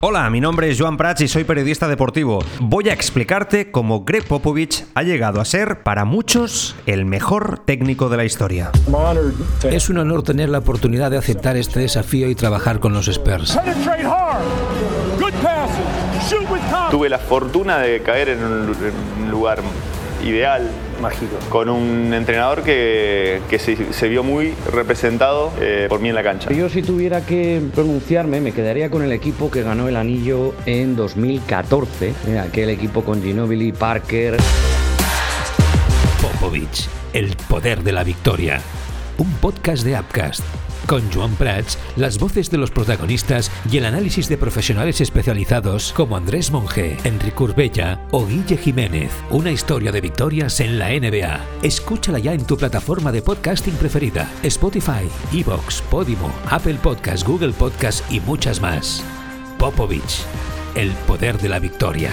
Hola, mi nombre es Joan Prats y soy periodista deportivo. Voy a explicarte cómo Greg Popovich ha llegado a ser, para muchos, el mejor técnico de la historia. Es un honor tener la oportunidad de aceptar este desafío y trabajar con los Spurs. Tuve la fortuna de caer en un lugar ideal, mágico. con un entrenador que, que se, se vio muy representado eh, por mí en la cancha. Yo si tuviera que pronunciarme me quedaría con el equipo que ganó el anillo en 2014, eh, aquel equipo con Ginobili, Parker. Popovich, el poder de la victoria. Un podcast de Upcast. Con Joan Prats, las voces de los protagonistas y el análisis de profesionales especializados como Andrés Monge, Enrique Urbella o Guille Jiménez. Una historia de victorias en la NBA. Escúchala ya en tu plataforma de podcasting preferida: Spotify, Evox, Podimo, Apple Podcast, Google Podcast y muchas más. Popovich, el poder de la victoria.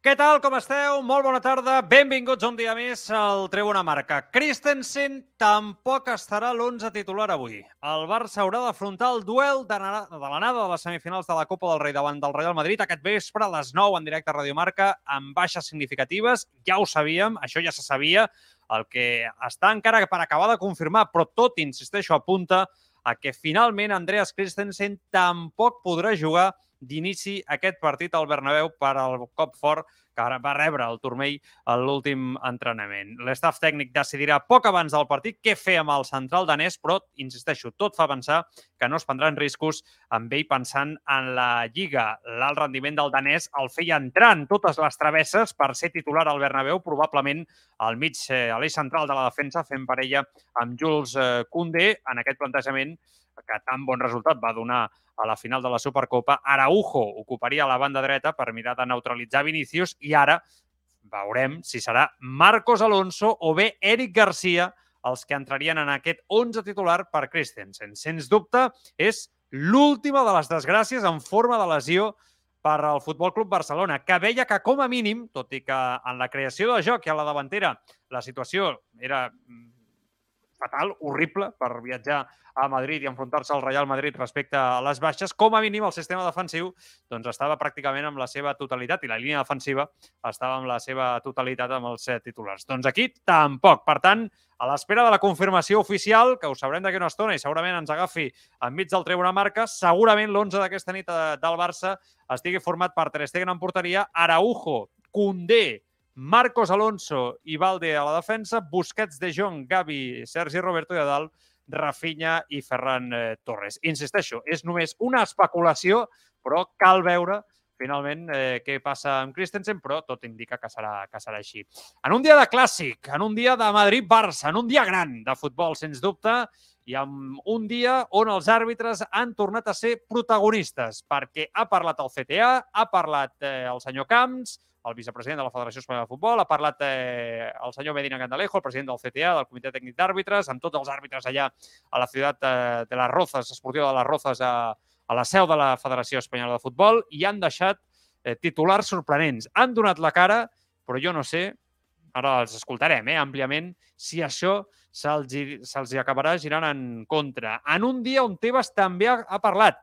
Què tal, com esteu? Molt bona tarda. Benvinguts un dia més al Tribuna Marca. Christensen tampoc estarà a l'11 titular avui. El Barça haurà d'afrontar el duel de l'anada de les semifinals de la Copa del Rei davant del Real Madrid aquest vespre a les 9 en directe a Radio Marca amb baixes significatives. Ja ho sabíem, això ja se sabia. El que està encara per acabar de confirmar, però tot, insisteixo, apunta a que finalment Andreas Christensen tampoc podrà jugar d'inici aquest partit al Bernabéu per al cop fort que va rebre el turmell a l'últim entrenament. L'estaf tècnic decidirà poc abans del partit què fer amb el central danès, però, insisteixo, tot fa pensar que no es prendran riscos amb ell pensant en la Lliga. L'alt rendiment del danès el feia entrar en totes les travesses per ser titular al Bernabéu, probablement al mig, eh, a l'eix central de la defensa, fent parella amb Jules eh, Koundé en aquest plantejament que tan bon resultat va donar a la final de la Supercopa. Araujo ocuparia la banda dreta per mirar de neutralitzar Vinícius i ara veurem si serà Marcos Alonso o bé Eric Garcia els que entrarien en aquest 11 titular per Christensen. Sens dubte, és l'última de les desgràcies en forma de lesió per al Futbol Club Barcelona, que veia que com a mínim, tot i que en la creació de joc i a la davantera la situació era mm, fatal, horrible per viatjar a Madrid i enfrontar-se al Real Madrid respecte a les baixes, com a mínim el sistema defensiu doncs, estava pràcticament amb la seva totalitat i la línia defensiva estava amb la seva totalitat amb els eh, titulars. Doncs aquí tampoc. Per tant, a l'espera de la confirmació oficial, que ho sabrem d'aquí una estona i segurament ens agafi enmig del Tribuna Marca, segurament l'11 d'aquesta nit eh, del Barça estigui format per Ter Stegen en porteria, Araujo, Koundé, Marcos Alonso i Valde a la defensa, Busquets, De Jong, Gavi, Sergi Roberto i a dalt Rafinha i Ferran eh, Torres. Insisteixo, és només una especulació, però cal veure finalment eh, què passa amb Christensen, però tot indica que serà, que serà així. En un dia de clàssic, en un dia de Madrid-Barça, en un dia gran de futbol, sens dubte, i en un dia on els àrbitres han tornat a ser protagonistes, perquè ha parlat el CTA, ha parlat eh, el senyor Camps, el vicepresident de la Federació Espanyola de Futbol, ha parlat eh, el senyor Medina Candalejo, el president del CTA, del Comitè Tècnic d'Àrbitres, amb tots els àrbitres allà a la ciutat eh, de les Rozas, esportiva de les Rozas, a, a la seu de la Federació Espanyola de Futbol, i han deixat eh, titulars sorprenents. Han donat la cara, però jo no sé, ara els escoltarem eh, àmpliament, si això se'ls hi acabarà girant en contra. En un dia on Tebas també ha, ha parlat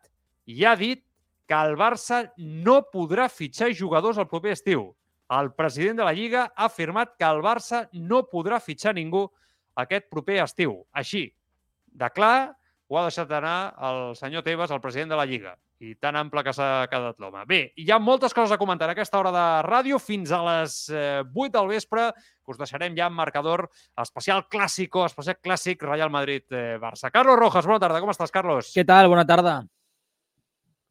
i ha dit que el Barça no podrà fitxar jugadors el proper estiu. El president de la Lliga ha afirmat que el Barça no podrà fitxar ningú aquest proper estiu. Així, de clar, ho ha deixat anar el senyor Tebas, el president de la Lliga. I tan ample que s'ha quedat l'home. Bé, hi ha moltes coses a comentar a aquesta hora de ràdio fins a les eh, 8 del vespre, que us deixarem ja amb marcador especial clàssico, especial clàssic Real Madrid-Barça. Carlos Rojas, bona tarda. Com estàs, Carlos? ¿Qué tal? Buena tarde.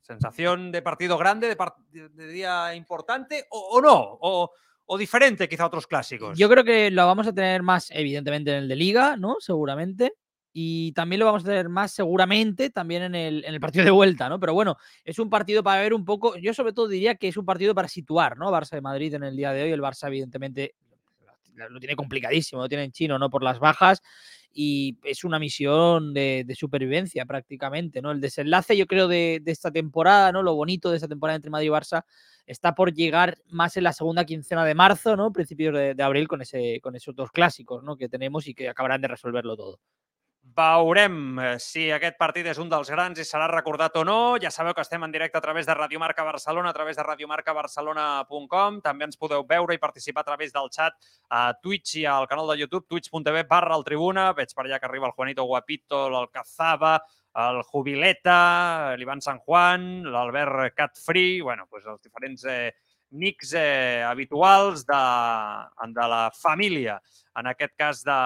¿Sensación de partido grande, de, par- de- de día importante o, o no? O, o diferente quizá a otros clásicos? Yo creo que lo vamos a tener más, evidentemente, en el de Liga, ¿no? Seguramente. Y también lo vamos a tener más seguramente también en el, en el, partido de vuelta, ¿no? Pero bueno, es un partido para ver un poco, yo sobre todo diría que es un partido para situar, ¿no? Barça de Madrid en el día de hoy, el Barça evidentemente lo tiene complicadísimo, lo tiene en chino, ¿no? Por las bajas y es una misión de, supervivencia prácticamente, ¿no? El desenlace yo creo de, de, esta temporada, ¿no? Lo bonito de esta temporada entre Madrid y Barça está por llegar más en la segunda quincena de marzo, ¿no? Principios de, de abril con, ese, con esos dos clásicos, ¿no? Que tenemos y que acabarán de resolverlo todo. Veurem eh, si aquest partit és un dels grans i serà recordat o no. Ja sabeu que estem en directe a través de Radio Marca Barcelona, a través de radiomarcabarcelona.com. També ens podeu veure i participar a través del xat a Twitch i al canal de YouTube, twitch.tv barra el Tribuna. Veig per allà que arriba el Juanito Guapito, l'Alcazaba, el Jubileta, l'Ivan San Juan, l'Albert Catfree, bueno, doncs els diferents eh, nics eh, habituals de, de la família en aquest cas de,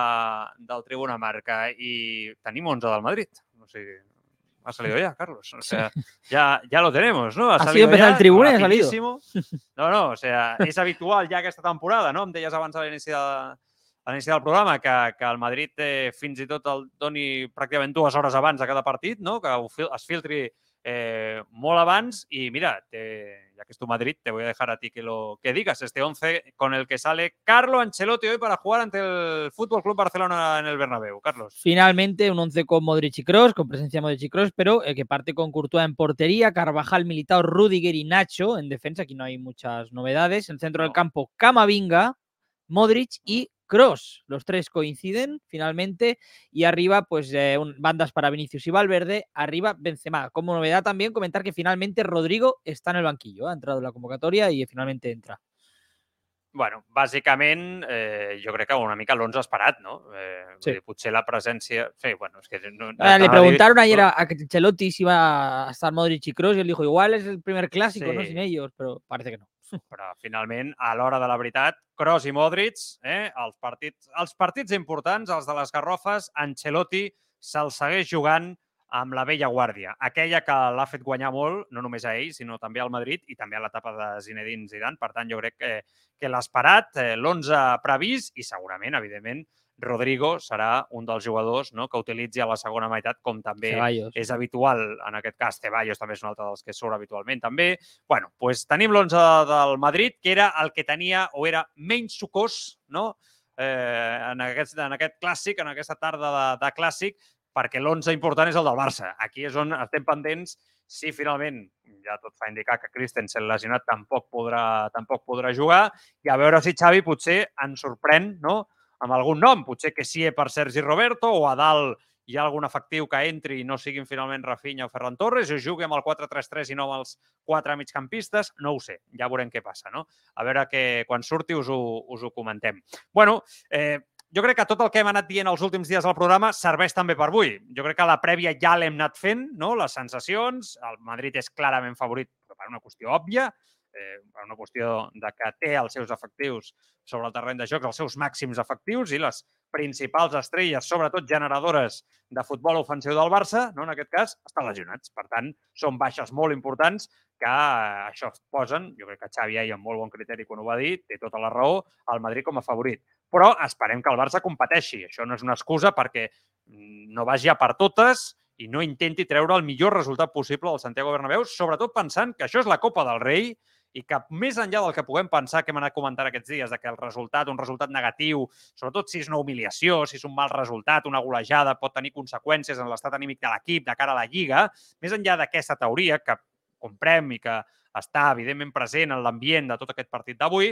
del Tribuna Marca. I tenim 11 del Madrid. O sigui, ha salido ya, Carlos. O sea, ya, ya lo tenemos, ¿no? Ha, ha salido empezar ya, el Tribuna y ha salido. No, no, o sea, és habitual ja aquesta temporada, no? Em deies abans a l'inici de, a l'inici del programa que, que el Madrid eh, fins i tot el doni pràcticament dues hores abans de cada partit, no? que es filtri eh, molt abans y mira, te, ya que es tu Madrid, te voy a dejar a ti que lo que digas. Este 11 con el que sale Carlo Ancelotti hoy para jugar ante el Fútbol Club Barcelona en el Bernabéu. Carlos. Finalmente un 11 con Modric y Kroos, con presencia de Modric y Kroos, pero el que parte con Courtois en portería, Carvajal, Militao, Rudiger y Nacho en defensa. Aquí no hay muchas novedades. En el centro no. del campo, Camavinga, Modric y Cross. Los tres coinciden finalmente y arriba, pues eh, un, bandas para Vinicius y Valverde. Arriba, Benzema. Como novedad también comentar que finalmente Rodrigo está en el banquillo. Ha entrado en la convocatoria y finalmente entra. Bueno, bàsicament, eh, jo crec que una mica l'11 esperat, no? Eh, sí. dir, potser la presència... Sí, bueno, es que... No, le preguntaron dir... ayer a, a Ancelotti si iba a estar Modric y Kroos y él dijo, igual es el primer clásico, sí. ¿no? Sin ellos, pero parece que no. Però finalment, a l'hora de la veritat, Kroos i Modric, eh, els, partits, els partits importants, els de les garrofes, Ancelotti se'ls segueix jugant amb la vella guàrdia, aquella que l'ha fet guanyar molt, no només a ell, sinó també al Madrid i també a l'etapa de Zinedine Zidane. Per tant, jo crec que, que l'esperat, eh, l'11 previst i segurament, evidentment, Rodrigo serà un dels jugadors no, que utilitzi a la segona meitat, com també Ceballos. és habitual. En aquest cas, Ceballos també és un altre dels que surt habitualment també. bueno, pues tenim l'11 del Madrid, que era el que tenia o era menys sucós no? eh, en, aquest, en aquest clàssic, en aquesta tarda de, de clàssic, perquè l'11 important és el del Barça. Aquí és on estem pendents si finalment ja tot fa indicar que Christensen lesionat tampoc podrà, tampoc podrà jugar i a veure si Xavi potser ens sorprèn no? Amb algun nom, potser que sí per Sergi Roberto o a dalt hi ha algun efectiu que entri i no siguin finalment Rafinha o Ferran Torres, o jugui amb el 4-3-3 i no amb els quatre migcampistes, no ho sé, ja veurem què passa, no? A veure que quan surti us ho, us ho comentem. bueno, eh, jo crec que tot el que hem anat dient els últims dies al programa serveix també per avui. Jo crec que la prèvia ja l'hem anat fent, no? les sensacions. El Madrid és clarament favorit, per una qüestió òbvia, eh, una qüestió de que té els seus efectius sobre el terreny de jocs, els seus màxims efectius i les principals estrelles, sobretot generadores de futbol ofensiu del Barça, no? en aquest cas, estan lesionats. Per tant, són baixes molt importants que eh, això posen, jo crec que Xavi ahir amb molt bon criteri quan ho va dir, té tota la raó, al Madrid com a favorit. Però esperem que el Barça competeixi. Això no és una excusa perquè mm, no vagi a per totes i no intenti treure el millor resultat possible del Santiago Bernabéu, sobretot pensant que això és la Copa del Rei i que més enllà del que puguem pensar que hem anat comentant aquests dies, de que el resultat, un resultat negatiu, sobretot si és una humiliació, si és un mal resultat, una golejada, pot tenir conseqüències en l'estat anímic de l'equip de cara a la Lliga, més enllà d'aquesta teoria que comprem i que està evidentment present en l'ambient de tot aquest partit d'avui,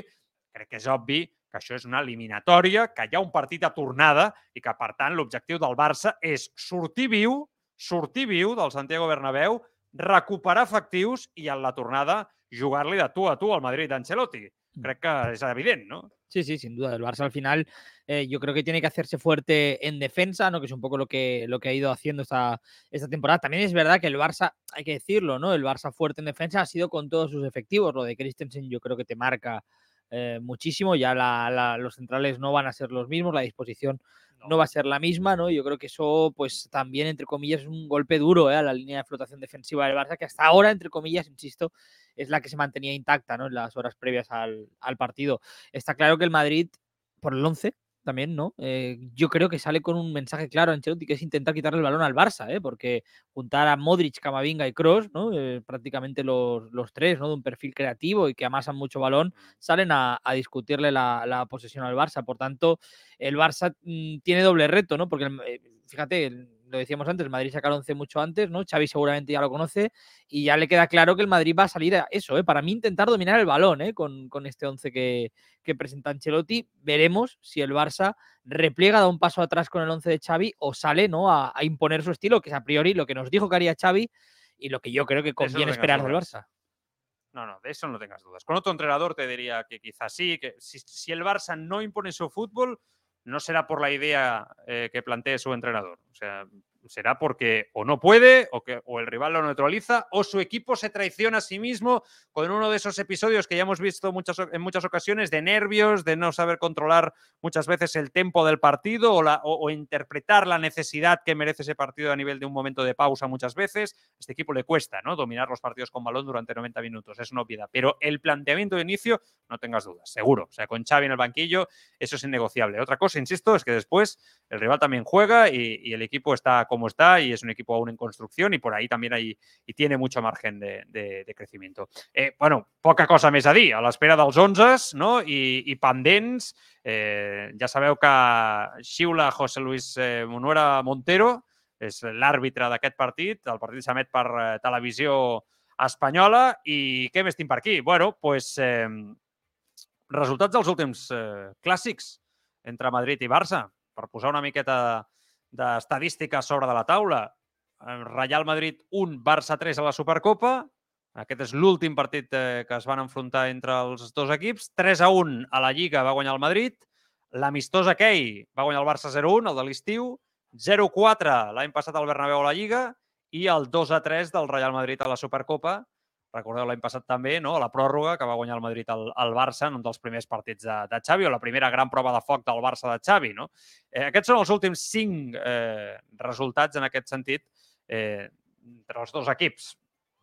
crec que és obvi que això és una eliminatòria, que hi ha un partit de tornada i que, per tant, l'objectiu del Barça és sortir viu, sortir viu del Santiago Bernabéu, recuperar efectius i en la tornada jugar-li de tu a tu al Madrid d'Ancelotti. Crec que és evident, ¿no? Sí, sí, sin duda. El Barça al final eh, yo creo que tiene que hacerse fuerte en defensa, ¿no? Que es un poco lo que, lo que ha ido haciendo esta, esta temporada. También es verdad que el Barça, hay que decirlo, ¿no? El Barça fuerte en defensa ha sido con todos sus efectivos. Lo de Christensen yo creo que te marca eh, muchísimo. Ya la, la, los centrales no van a ser los mismos, la disposición no. no. va a ser la misma, ¿no? Yo creo que eso, pues también, entre comillas, es un golpe duro ¿eh? a la línea de flotación defensiva del Barça, que hasta ahora, entre comillas, insisto, es la que se mantenía intacta ¿no? en las horas previas al, al partido. Está claro que el Madrid, por el 11, también, ¿no? Eh, yo creo que sale con un mensaje claro a Ancelotti, que es intentar quitarle el balón al Barça, ¿eh? Porque juntar a Modric, Camavinga y Cross, ¿no? Eh, prácticamente los, los, tres, ¿no? De un perfil creativo y que amasan mucho balón, salen a, a discutirle la, la, posesión al Barça. Por tanto, el Barça mmm, tiene doble reto, ¿no? Porque, eh, fíjate, lo decíamos antes, el Madrid saca el 11 mucho antes, ¿no? Xavi seguramente ya lo conoce y ya le queda claro que el Madrid va a salir a eso, ¿eh? Para mí intentar dominar el balón, ¿eh? Con, con este 11 que, que, presenta Ancelotti. Veremos si el Barça repliega, da un paso atrás con el 11 de Xavi o sale, ¿no? A, a, imponer su estilo, que es a priori lo que nos dijo que haría Xavi y lo que yo creo que conviene no esperar del Barça. No, no, de eso no tengas dudas. Con otro entrenador te diría que quizás sí, que si, si el Barça no impone su fútbol, no será por la idea eh, que plantee su entrenador. O sea, será porque o no puede, o, que, o el rival lo neutraliza, o su equipo se traiciona a sí mismo con uno de esos episodios que ya hemos visto muchas, en muchas ocasiones de nervios, de no saber controlar muchas veces el tempo del partido o, interpretar la necesidad que merece ese partido a nivel de un momento de pausa muchas veces. A este equipo le cuesta ¿no? dominar los partidos con balón durante 90 minutos, es una obviedad. Pero el planteamiento de inicio, no tengas dudas, seguro. O sea, con Xavi en el banquillo, eso es innegociable. Otra cosa, insisto, es que después el rival también juega y, y el equipo está como está y es un equipo aún en construcción y por ahí también hay y tiene mucho margen de, de, de crecimiento. Eh, bueno, poca cosa més a dir, a l'espera dels 11 no? I, i pendents. Eh, ja sabeu que xiula José Luis eh, Monuera Montero, és l'àrbitre d'aquest partit, el partit s'emet per eh, televisió espanyola i què més tinc per aquí? Bueno, pues, eh, resultats dels últims eh, clàssics entre Madrid i Barça, per posar una miqueta d'estadístiques sobre de la taula. Real Madrid 1, Barça 3 a la Supercopa. Aquest és l'últim partit eh, que es van enfrontar entre els dos equips. 3 a 1 a la Lliga va guanyar el Madrid. L'amistós aquell va guanyar el Barça 0-1, el de l'estiu. 0-4 l'any passat al Bernabéu a la Lliga i el 2 a 3 del Real Madrid a la Supercopa. Recordeu l'any passat també, no? la pròrroga que va guanyar el Madrid al, al Barça en un dels primers partits de, de Xavi o la primera gran prova de foc del Barça de Xavi. No? Eh, aquests són els últims cinc eh, resultats en aquest sentit eh, entre els dos equips.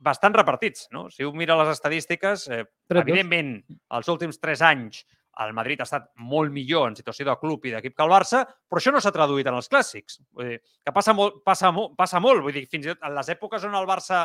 Bastant repartits, no? Si un mira les estadístiques, eh, evidentment, els últims tres anys el Madrid ha estat molt millor en situació de club i d'equip que el Barça, però això no s'ha traduït en els clàssics. Vull dir, que passa molt, passa, molt, passa molt. Vull dir, fins i tot en les èpoques on el Barça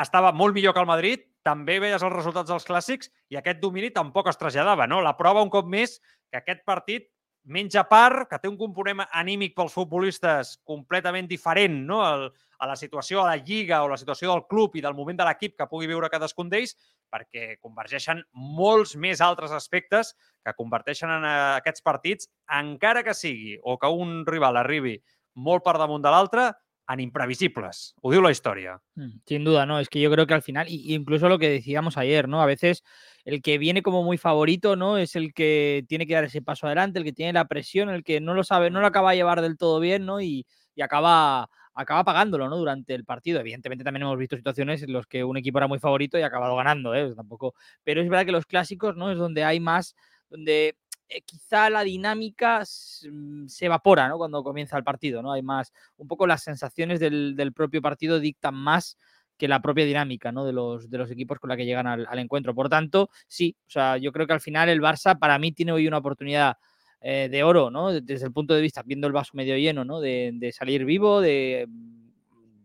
estava molt millor que el Madrid, també veies els resultats dels clàssics i aquest domini tampoc es traslladava. No? La prova, un cop més, que aquest partit menja part, que té un component anímic pels futbolistes completament diferent no? El, a la situació a la Lliga o la situació del club i del moment de l'equip que pugui viure cadascun d'ells, perquè convergeixen molts més altres aspectes que converteixen en aquests partits, encara que sigui o que un rival arribi molt per damunt de l'altre, en imprevisibles. Digo la historia. Sin duda, ¿no? Es que yo creo que al final, incluso lo que decíamos ayer, ¿no? A veces el que viene como muy favorito, ¿no? Es el que tiene que dar ese paso adelante, el que tiene la presión, el que no lo sabe, no lo acaba de llevar del todo bien, ¿no? Y, y acaba, acaba pagándolo, ¿no? Durante el partido. Evidentemente también hemos visto situaciones en las que un equipo era muy favorito y ha acabado ganando, ¿eh? Tampoco. Pero es verdad que los clásicos, ¿no? Es donde hay más, donde eh, quizá la dinámica mm, se evapora cuando comienza el partido. ¿no? Hay más, un poco las sensaciones del, propio partido dictan más que la propia dinámica de, los, equipos con la que llegan al, encuentro. Por tanto, sí, o sea, yo creo que al final el Barça para mí tiene hoy una oportunidad eh, de oro, desde el punto de vista, viendo el vaso medio lleno, ¿no? de, salir vivo, de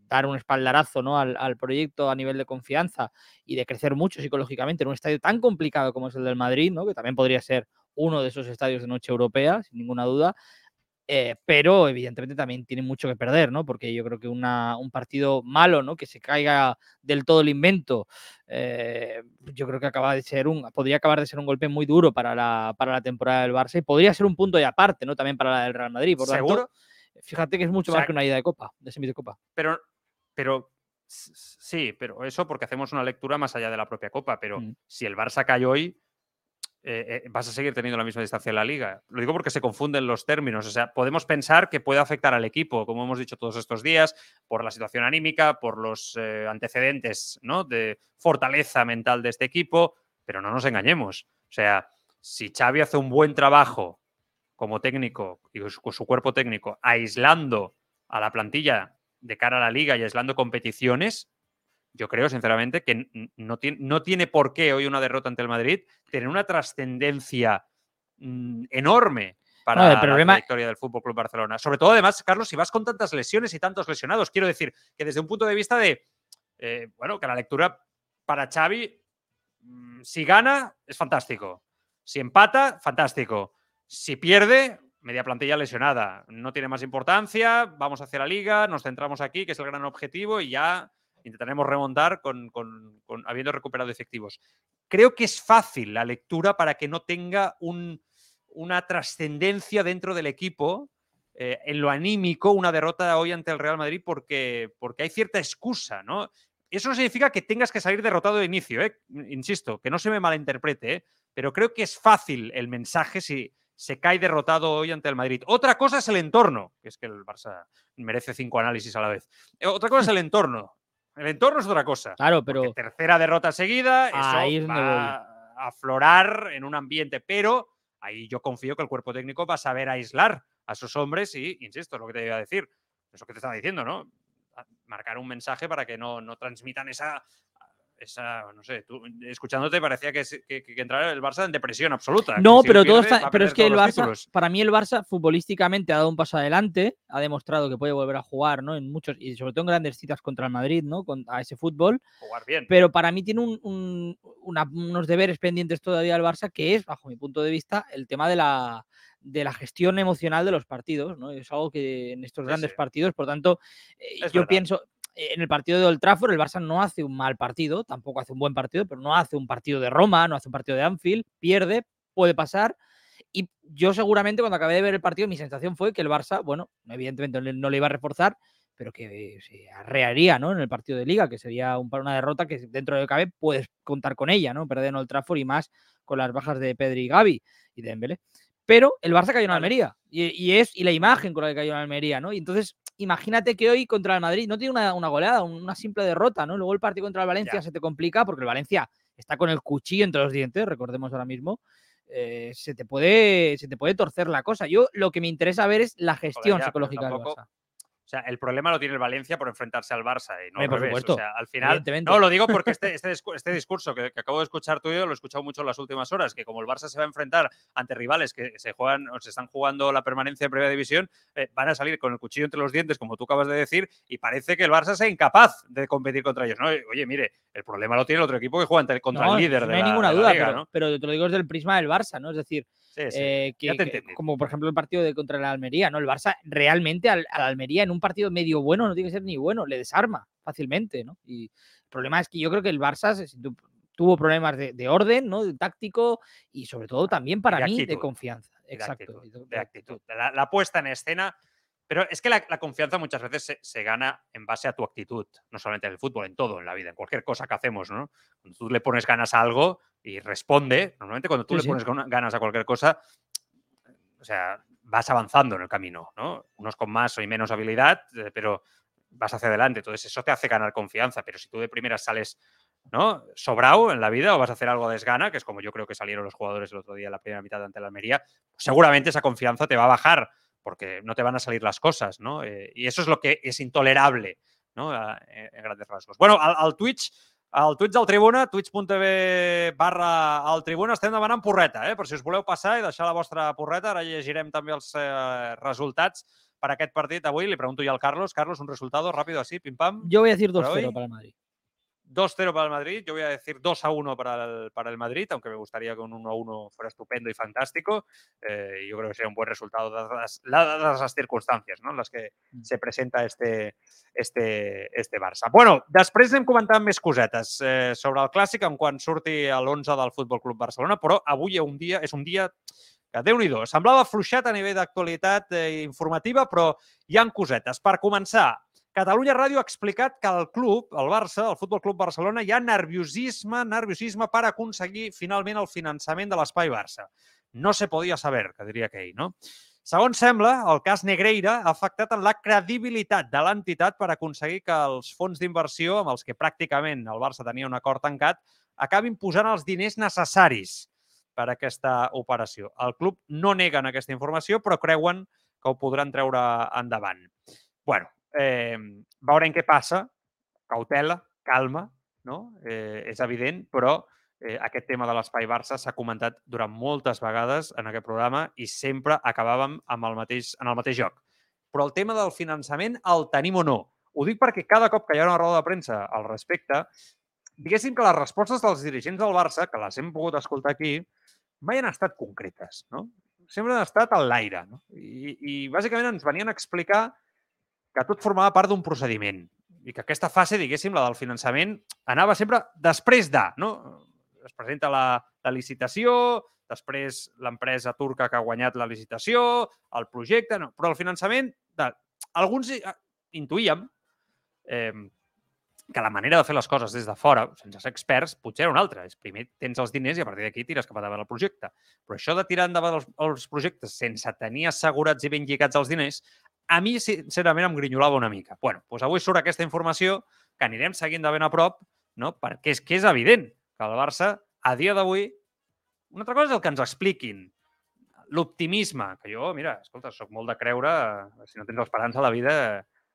dar un espaldarazo ¿no? Al, al, proyecto a nivel de confianza y de crecer mucho psicológicamente en un estadio tan complicado como es el del Madrid, ¿no? que también podría ser uno de esos estadios de noche europea, sin ninguna duda. Eh, pero evidentemente también tiene mucho que perder, ¿no? Porque yo creo que una, un partido malo, ¿no? Que se caiga del todo el invento, eh, yo creo que acaba de ser un, podría acabar de ser un golpe muy duro para la, para la temporada del Barça y podría ser un punto de aparte, ¿no? También para la del Real Madrid. Por ¿Seguro? Tanto, fíjate que es mucho o sea, más que una ida de copa, de semi de copa. Pero, pero sí, pero eso porque hacemos una lectura más allá de la propia copa. Pero mm. si el Barça cae hoy, eh, eh, vas a seguir teniendo la misma distancia en la liga. Lo digo porque se confunden los términos. O sea, podemos pensar que puede afectar al equipo, como hemos dicho todos estos días, por la situación anímica, por los eh, antecedentes de fortaleza mental de este equipo, pero no nos engañemos. O sea, si Xavi hace un buen trabajo como técnico y con su cuerpo técnico, aislando a la plantilla de cara a la liga y aislando competiciones, yo creo, sinceramente, que no tiene, no tiene por qué hoy una derrota ante el Madrid tener una trascendencia mmm, enorme para No, el la trayectoria del Fútbol Club Barcelona. Sobre todo, además, Carlos, si vas con tantas lesiones y tantos lesionados, quiero decir que desde un punto de vista de, eh, bueno, que la lectura para Xavi, mm, si gana, es fantástico. Si empata, fantástico. Si pierde, media plantilla lesionada. No tiene más importancia, vamos hacia la liga, nos centramos aquí, que es el gran objetivo, y ya intentaremos remontar con, habiendo recuperado efectivos. Creo que es fácil la lectura para que no tenga un- una trascendencia dentro del equipo. eh, en lo anímico, una derrota hoy ante el Real Madrid porque, porque hay cierta excusa, ¿no? Eso no significa que tengas que salir derrotado de inicio, ¿eh? insisto, que no se me malinterprete, ¿eh? pero creo que es fácil el mensaje si se cae derrotado hoy ante el Madrid. Otra cosa es el entorno, que es que el Barça merece cinco análisis a la vez. Eh, Otra cosa es el entorno. El entorno es otra cosa. Claro, pero tercera derrota seguida, Ahí eso va a aflorar en un ambiente, pero ahí yo confío que el cuerpo técnico va a saber aislar a sus hombres y, insisto, es lo que te iba a decir, eso que te estaba diciendo, ¿no? Marcar un mensaje para que no, no transmitan esa, esa, no sé, tú, escuchándote parecía que, que, que entrara el Barça en depresión absoluta. No, pero todo está, pero es que el Barça, títulos. para mí el Barça futbolísticamente ha dado un paso adelante, ha demostrado que puede volver a jugar, ¿no? En muchos y sobre todo en grandes citas contra el Madrid, ¿no? Con, a ese fútbol, Jugar bien. pero para mí tiene un- un- una- unos deberes pendientes todavía el Barça, que es, bajo mi punto de vista, el tema de la de la gestión emocional de los partidos, ¿no? Es algo que en estos grandes sí. partidos, por tanto, eh, yo verdad. pienso en el partido de Old Trafford el Barça no hace un mal partido, tampoco hace un buen partido, pero no hace un partido de Roma, no hace un partido de Anfield, pierde, puede pasar. Y yo seguramente cuando acabé de ver el partido mi sensación fue que el Barça, bueno, evidentemente no le- iba a reforzar, pero que se arrearía ¿no? en el partido de liga, que sería un, una derrota que dentro de lo que cabe puedes contar con ella, ¿no? Perder en Old Trafford y más con las bajas de Pedri y Gavi y de Dembélé. Pero el Barça cayó en. Almería y, y es y la imagen con la que cayó en Almería, ¿no? Y entonces imagínate que hoy contra el Madrid no tiene una, una goleada, un- una simple derrota, ¿no? Luego el partido contra el Valencia Ya. se te complica porque el Valencia está con el cuchillo entre los dientes, recordemos ahora mismo. eh, se, te puede, se te puede torcer la cosa. Yo lo que me interesa ver es la gestión ya, psicológica del tampoco- Barça. O sea, el problema lo tiene el Valencia por enfrentarse al Barça y no al por revés. supuesto, O sea, al final. No, lo digo porque este, este, este discurso que, que acabo de escuchar tuyo lo he escuchado mucho en las últimas horas, que como el Barça se va a enfrentar ante rivales que se juegan o se están jugando la permanencia en primera división, eh, van a salir con el cuchillo entre los dientes, como tú acabas de decir, y parece que el Barça sea incapaz de competir contra ellos. ¿no? Oye, mire, el problema lo tiene el otro equipo que juega contra No, el líder no de hay la, ninguna duda, liga, pero, ¿no? pero te lo digo desde el prisma del Barça, ¿no? Es decir, Sí, sí. eh, que, que- como por ejemplo el partido de contra la Almería, ¿no? El Barça realmente al, al Almería en un partido medio bueno, no tiene que ser ni bueno, le desarma fácilmente, ¿no? Y el problema es que yo creo que el Barça se- tu- tuvo problemas de, de orden, ¿no? De táctico y sobre todo también para de mí de actitud, confianza. de Exacto. actitud, y de- de de actitud. La, la puesta en escena. Pero es que la, la confianza muchas veces se, se gana en base a tu actitud, no solamente en el fútbol, en todo, en la vida, en cualquier cosa que hacemos, ¿no? Cuando tú le pones ganas a algo y responde, normalmente cuando tú Sí, le pones gana- ganas a cualquier cosa, o sea, vas avanzando en el camino, ¿no? Unos con más o menos habilidad, eh, pero vas hacia adelante. Entonces, eso te hace ganar confianza. Pero si tú de primeras sales, ¿no? Sobrado en la vida o vas a hacer algo a desgana, que es como yo creo que salieron los jugadores el otro día en la primera mitad ante la Almería, pues seguramente esa confianza te va a bajar porque no te van a salir las cosas, ¿no? Eh, y eso es lo que es intolerable, ¿no? A- en, en grandes rasgos. Bueno, al, al Twitch, al Twitch del Tribuna, twitch.tv barra al Tribuna, estem demanant porreta, eh? per si us voleu passar i deixar la vostra porreta. Ara llegirem també els eh, resultats per aquest partit avui. Li pregunto ja al Carlos. Carlos, un resultado rápido así, pim pam. Yo voy a decir ¿Para 2-0 hoy? para el Madrid. 2-0 para el Madrid, yo voy a decir 2-1 para el, para el Madrid, aunque me gustaría que un 1-1 fuera estupendo y fantástico. Eh, yo creo que sería un buen resultado dadas las, dadas las circunstancias ¿no? en las que Mm. se presenta este, este, este Barça. Bueno, després anem comentant més cosetes eh, sobre el Clàssic en quan surti l'11 del Futbol Club Barcelona, però avui un dia, és un dia que déu nhi semblava fluixat a nivell d'actualitat eh, informativa, però hi han cosetes. Per començar, Catalunya Ràdio ha explicat que el club, el Barça, el Futbol Club Barcelona, hi ha nerviosisme, nerviosisme per aconseguir finalment el finançament de l'Espai Barça. No se podia saber, que diria aquell, no? Segons sembla, el cas Negreira ha afectat en la credibilitat de l'entitat per aconseguir que els fons d'inversió, amb els que pràcticament el Barça tenia un acord tancat, acabin posant els diners necessaris per a aquesta operació. El club no neguen aquesta informació, però creuen que ho podran treure endavant. bueno, eh, veurem què passa. Cautela, calma, no? Eh, és evident, però eh, aquest tema de l'espai Barça s'ha comentat durant moltes vegades en aquest programa i sempre acabàvem amb el mateix, en el mateix joc. Però el tema del finançament el tenim o no? Ho dic perquè cada cop que hi ha una roda de premsa al respecte, diguéssim que les respostes dels dirigents del Barça, que les hem pogut escoltar aquí, mai han estat concretes, no? Sempre han estat al l'aire, no? I, I bàsicament ens venien a explicar que tot formava part d'un procediment i que aquesta fase, diguéssim, la del finançament, anava sempre després de, no? Es presenta la, la licitació, després l'empresa turca que ha guanyat la licitació, el projecte, no, però el finançament, de, alguns intuïem eh, que la manera de fer les coses des de fora, sense ser experts, potser era una altra. És primer tens els diners i a partir d'aquí tires cap endavant el projecte. Però això de tirar endavant els, els projectes sense tenir assegurats i ben lligats els diners, a mi, sincerament, em grinyolava una mica. bueno, doncs avui surt aquesta informació que anirem seguint de ben a prop, no? perquè és que és evident que el Barça, a dia d'avui, una altra cosa és el que ens expliquin, l'optimisme, que jo, mira, escolta, sóc molt de creure, si no tens esperança a la vida,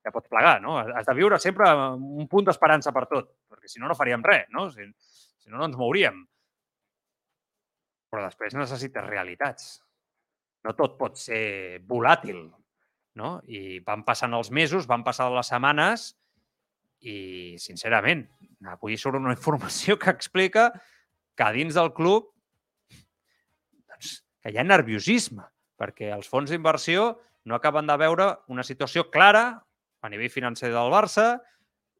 ja pots plegar, no? Has de viure sempre un punt d'esperança per tot, perquè si no, no faríem res, no? Si, si no, no ens mouríem. Però després necessites realitats. No tot pot ser volàtil, no? I van passant els mesos, van passant les setmanes i, sincerament, avui surt una informació que explica que dins del club doncs, que hi ha nerviosisme, perquè els fons d'inversió no acaben de veure una situació clara, a nivell financer del Barça,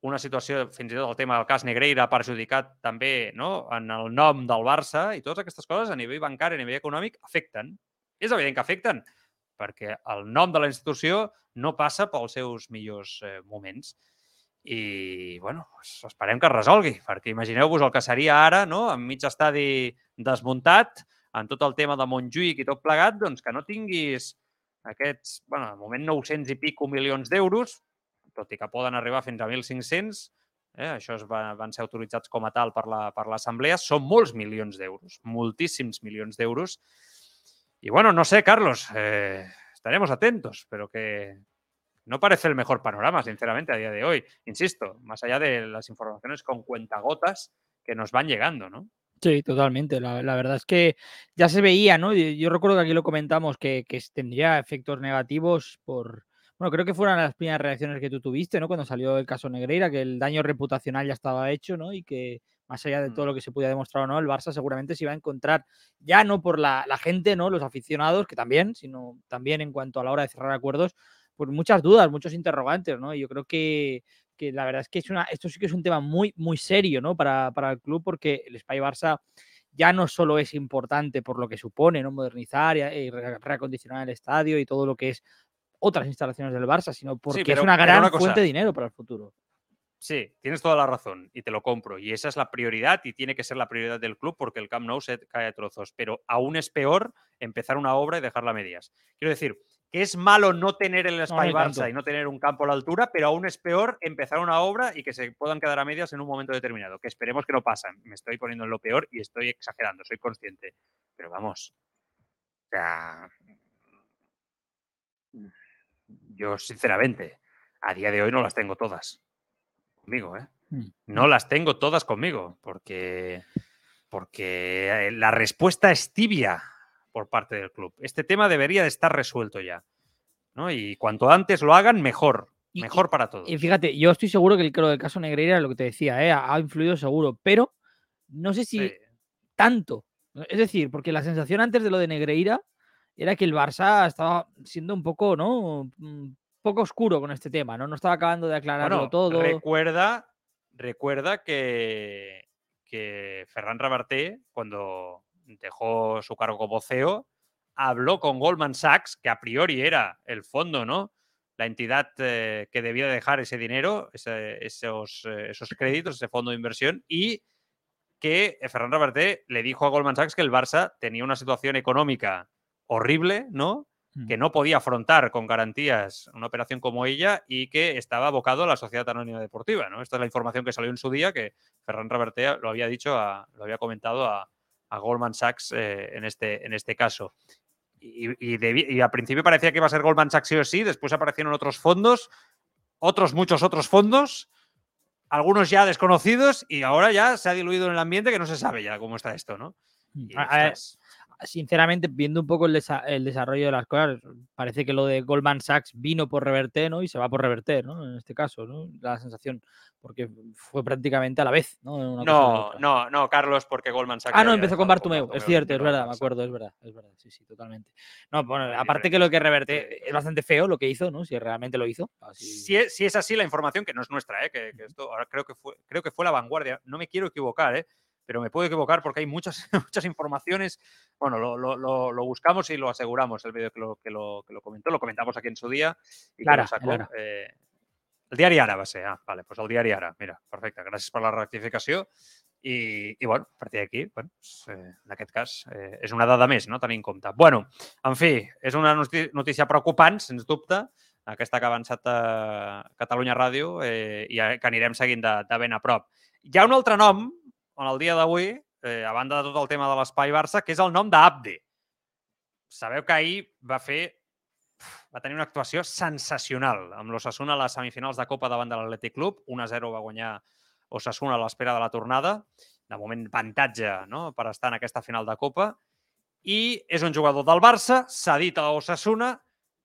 una situació, fins i tot el tema del cas Negreira, perjudicat també no, en el nom del Barça i totes aquestes coses a nivell bancari, a nivell econòmic, afecten. És evident que afecten, perquè el nom de la institució no passa pels seus millors eh, moments. I, bueno, esperem que es resolgui, perquè imagineu-vos el que seria ara, no?, amb mig estadi desmuntat, en tot el tema de Montjuïc i tot plegat, doncs que no tinguis aquests, bueno, de moment 900 i pico milions d'euros, tot i que poden arribar fins a 1.500, eh, això es va, van ser autoritzats com a tal per l'Assemblea, la, són molts milions d'euros, moltíssims milions d'euros. I bueno, no sé, Carlos, eh, estaremos atentos, pero que no parece el mejor panorama, sinceramente, a día de hoy. Insisto, más allá de las informaciones con cuentagotas que nos van llegando, ¿no? Sí, totalmente. La, la, verdad es que ya se veía, ¿no? Yo recuerdo que aquí lo comentamos que, que tendría efectos negativos por, bueno, creo que fueron las primeras reacciones que tú tuviste, ¿no? Cuando salió el caso Negreira, que el daño reputacional ya estaba hecho, ¿no? Y que más allá de todo mm. lo que se pudiera demostrar o no, el Barça seguramente se iba a encontrar, ya no por la, la, gente, ¿no? Los aficionados, que también, sino también en cuanto a la hora de cerrar acuerdos, pues muchas dudas, muchos interrogantes, ¿no? Y yo creo que, que la verdad es que es una, esto sí que es un tema muy, muy serio, ¿no? Para, para el club, porque el Spy Barça ya no solo es importante por lo que supone, ¿no? Modernizar y, reacondicionar el estadio y todo lo que es otras instalaciones del Barça, sino porque sí, pero, es una gran una fuente de dinero para el futuro. Sí, tienes toda la razón y te lo compro. Y esa es la prioridad y tiene que ser la prioridad del club porque el Camp Nou se cae a trozos. Pero aún es peor empezar una obra y dejarla a medias. Quiero decir, que es malo no tener el Spy no, Barça y no tener un campo a la altura, pero aún es peor empezar una obra y que se puedan quedar a medias en un momento determinado, que esperemos que no pasen. Me estoy poniendo en lo peor y estoy exagerando, soy consciente. Pero vamos, o sea, yo, sinceramente, a día de hoy no las tengo todas conmigo, ¿eh? Mm. No las tengo todas conmigo, porque, porque eh, la respuesta es tibia por parte del club. Este tema debería de estar resuelto ya. ¿no? Y cuanto antes lo hagan, mejor. Mejor para todos. Y fíjate, yo estoy seguro que el, del caso Negreira, lo que te decía, ¿eh? ha influido seguro, pero no sé si tanto. Es decir, porque la sensación antes de lo de Negreira era que el Barça estaba siendo un poco, ¿no? Poco oscuro con este tema, ¿no? No estaba acabando de aclararlo todo. Recuerda, recuerda que, que Ferran Rabarté, cuando dejó su cargo como CEO, habló con Goldman Sachs, que a priori era el fondo, ¿no? La entidad eh, que debía dejar ese dinero, ese, esos, eh, esos créditos, ese fondo de inversión, y que Ferran Rabarté le dijo a Goldman Sachs que el Barça tenía una situación económica horrible, ¿no? Mm. Que no podía afrontar con garantías una operación como ella y que estaba abocado a la Sociedad Anónima Deportiva, ¿no? Esta es la información que salió en su día, que Ferran Revertea lo había dicho, lo había comentado a, Goldman Sachs eh, en, este, en este caso. Y, y, al principio parecía que iba a ser Goldman Sachs sí o sí, después aparecieron otros fondos, otros muchos otros fondos, algunos ya desconocidos y ahora ya se ha diluido en el ambiente que no se sabe ya cómo está esto, ¿no? Y, A- a sinceramente, viendo un poco el, desa- el desarrollo de las cosas, parece que lo de Goldman Sachs vino por reverter, ¿no? Y se va por reverter, ¿no? En este caso, ¿no? La sensación, porque fue prácticamente a la vez, ¿no? Una no, no, no, Carlos, porque Goldman Sachs. Ah, no, empezó con Bartomeu, es cierto, es verdad, me acuerdo, es verdad, es verdad, sí, sí, totalmente. No, bueno, aparte que lo que reverte es bastante feo lo que hizo, ¿no? Si realmente lo hizo. así- Si es, si es así la información, que no es nuestra, ¿eh? que, que esto ahora creo que fue, creo que fue la vanguardia. No me quiero equivocar, ¿eh? Pero me puedo equivocar porque hay muchas, muchas informaciones. Bueno, lo, lo- lo- lo buscamos y lo aseguramos, el vídeo que lo, que, lo, que lo comentó, lo comentamos aquí en su día. Y Lara, lo sacó. el Ara. eh, el diari Ara va ser, ah, vale, pues el diari Ara. Mira, perfecte, gràcies per la rectificació. I, i bueno, a partir d'aquí, bueno, doncs, eh, en aquest cas, eh, és una dada més, no?, tenir en compte. Bueno, en fi, és una notícia preocupant, sens dubte, aquesta que ha avançat a Catalunya Ràdio eh, i que anirem seguint de, de ben a prop. Hi ha un altre nom, en el dia d'avui, eh, a banda de tot el tema de l'espai Barça, que és el nom d'Abde. Sabeu que ahir va fer va tenir una actuació sensacional amb l'Osasuna a les semifinals de Copa davant de l'Atlètic Club. 1-0 va guanyar Osasuna a l'espera de la tornada. De moment, avantatge no? per estar en aquesta final de Copa. I és un jugador del Barça, cedit a Osasuna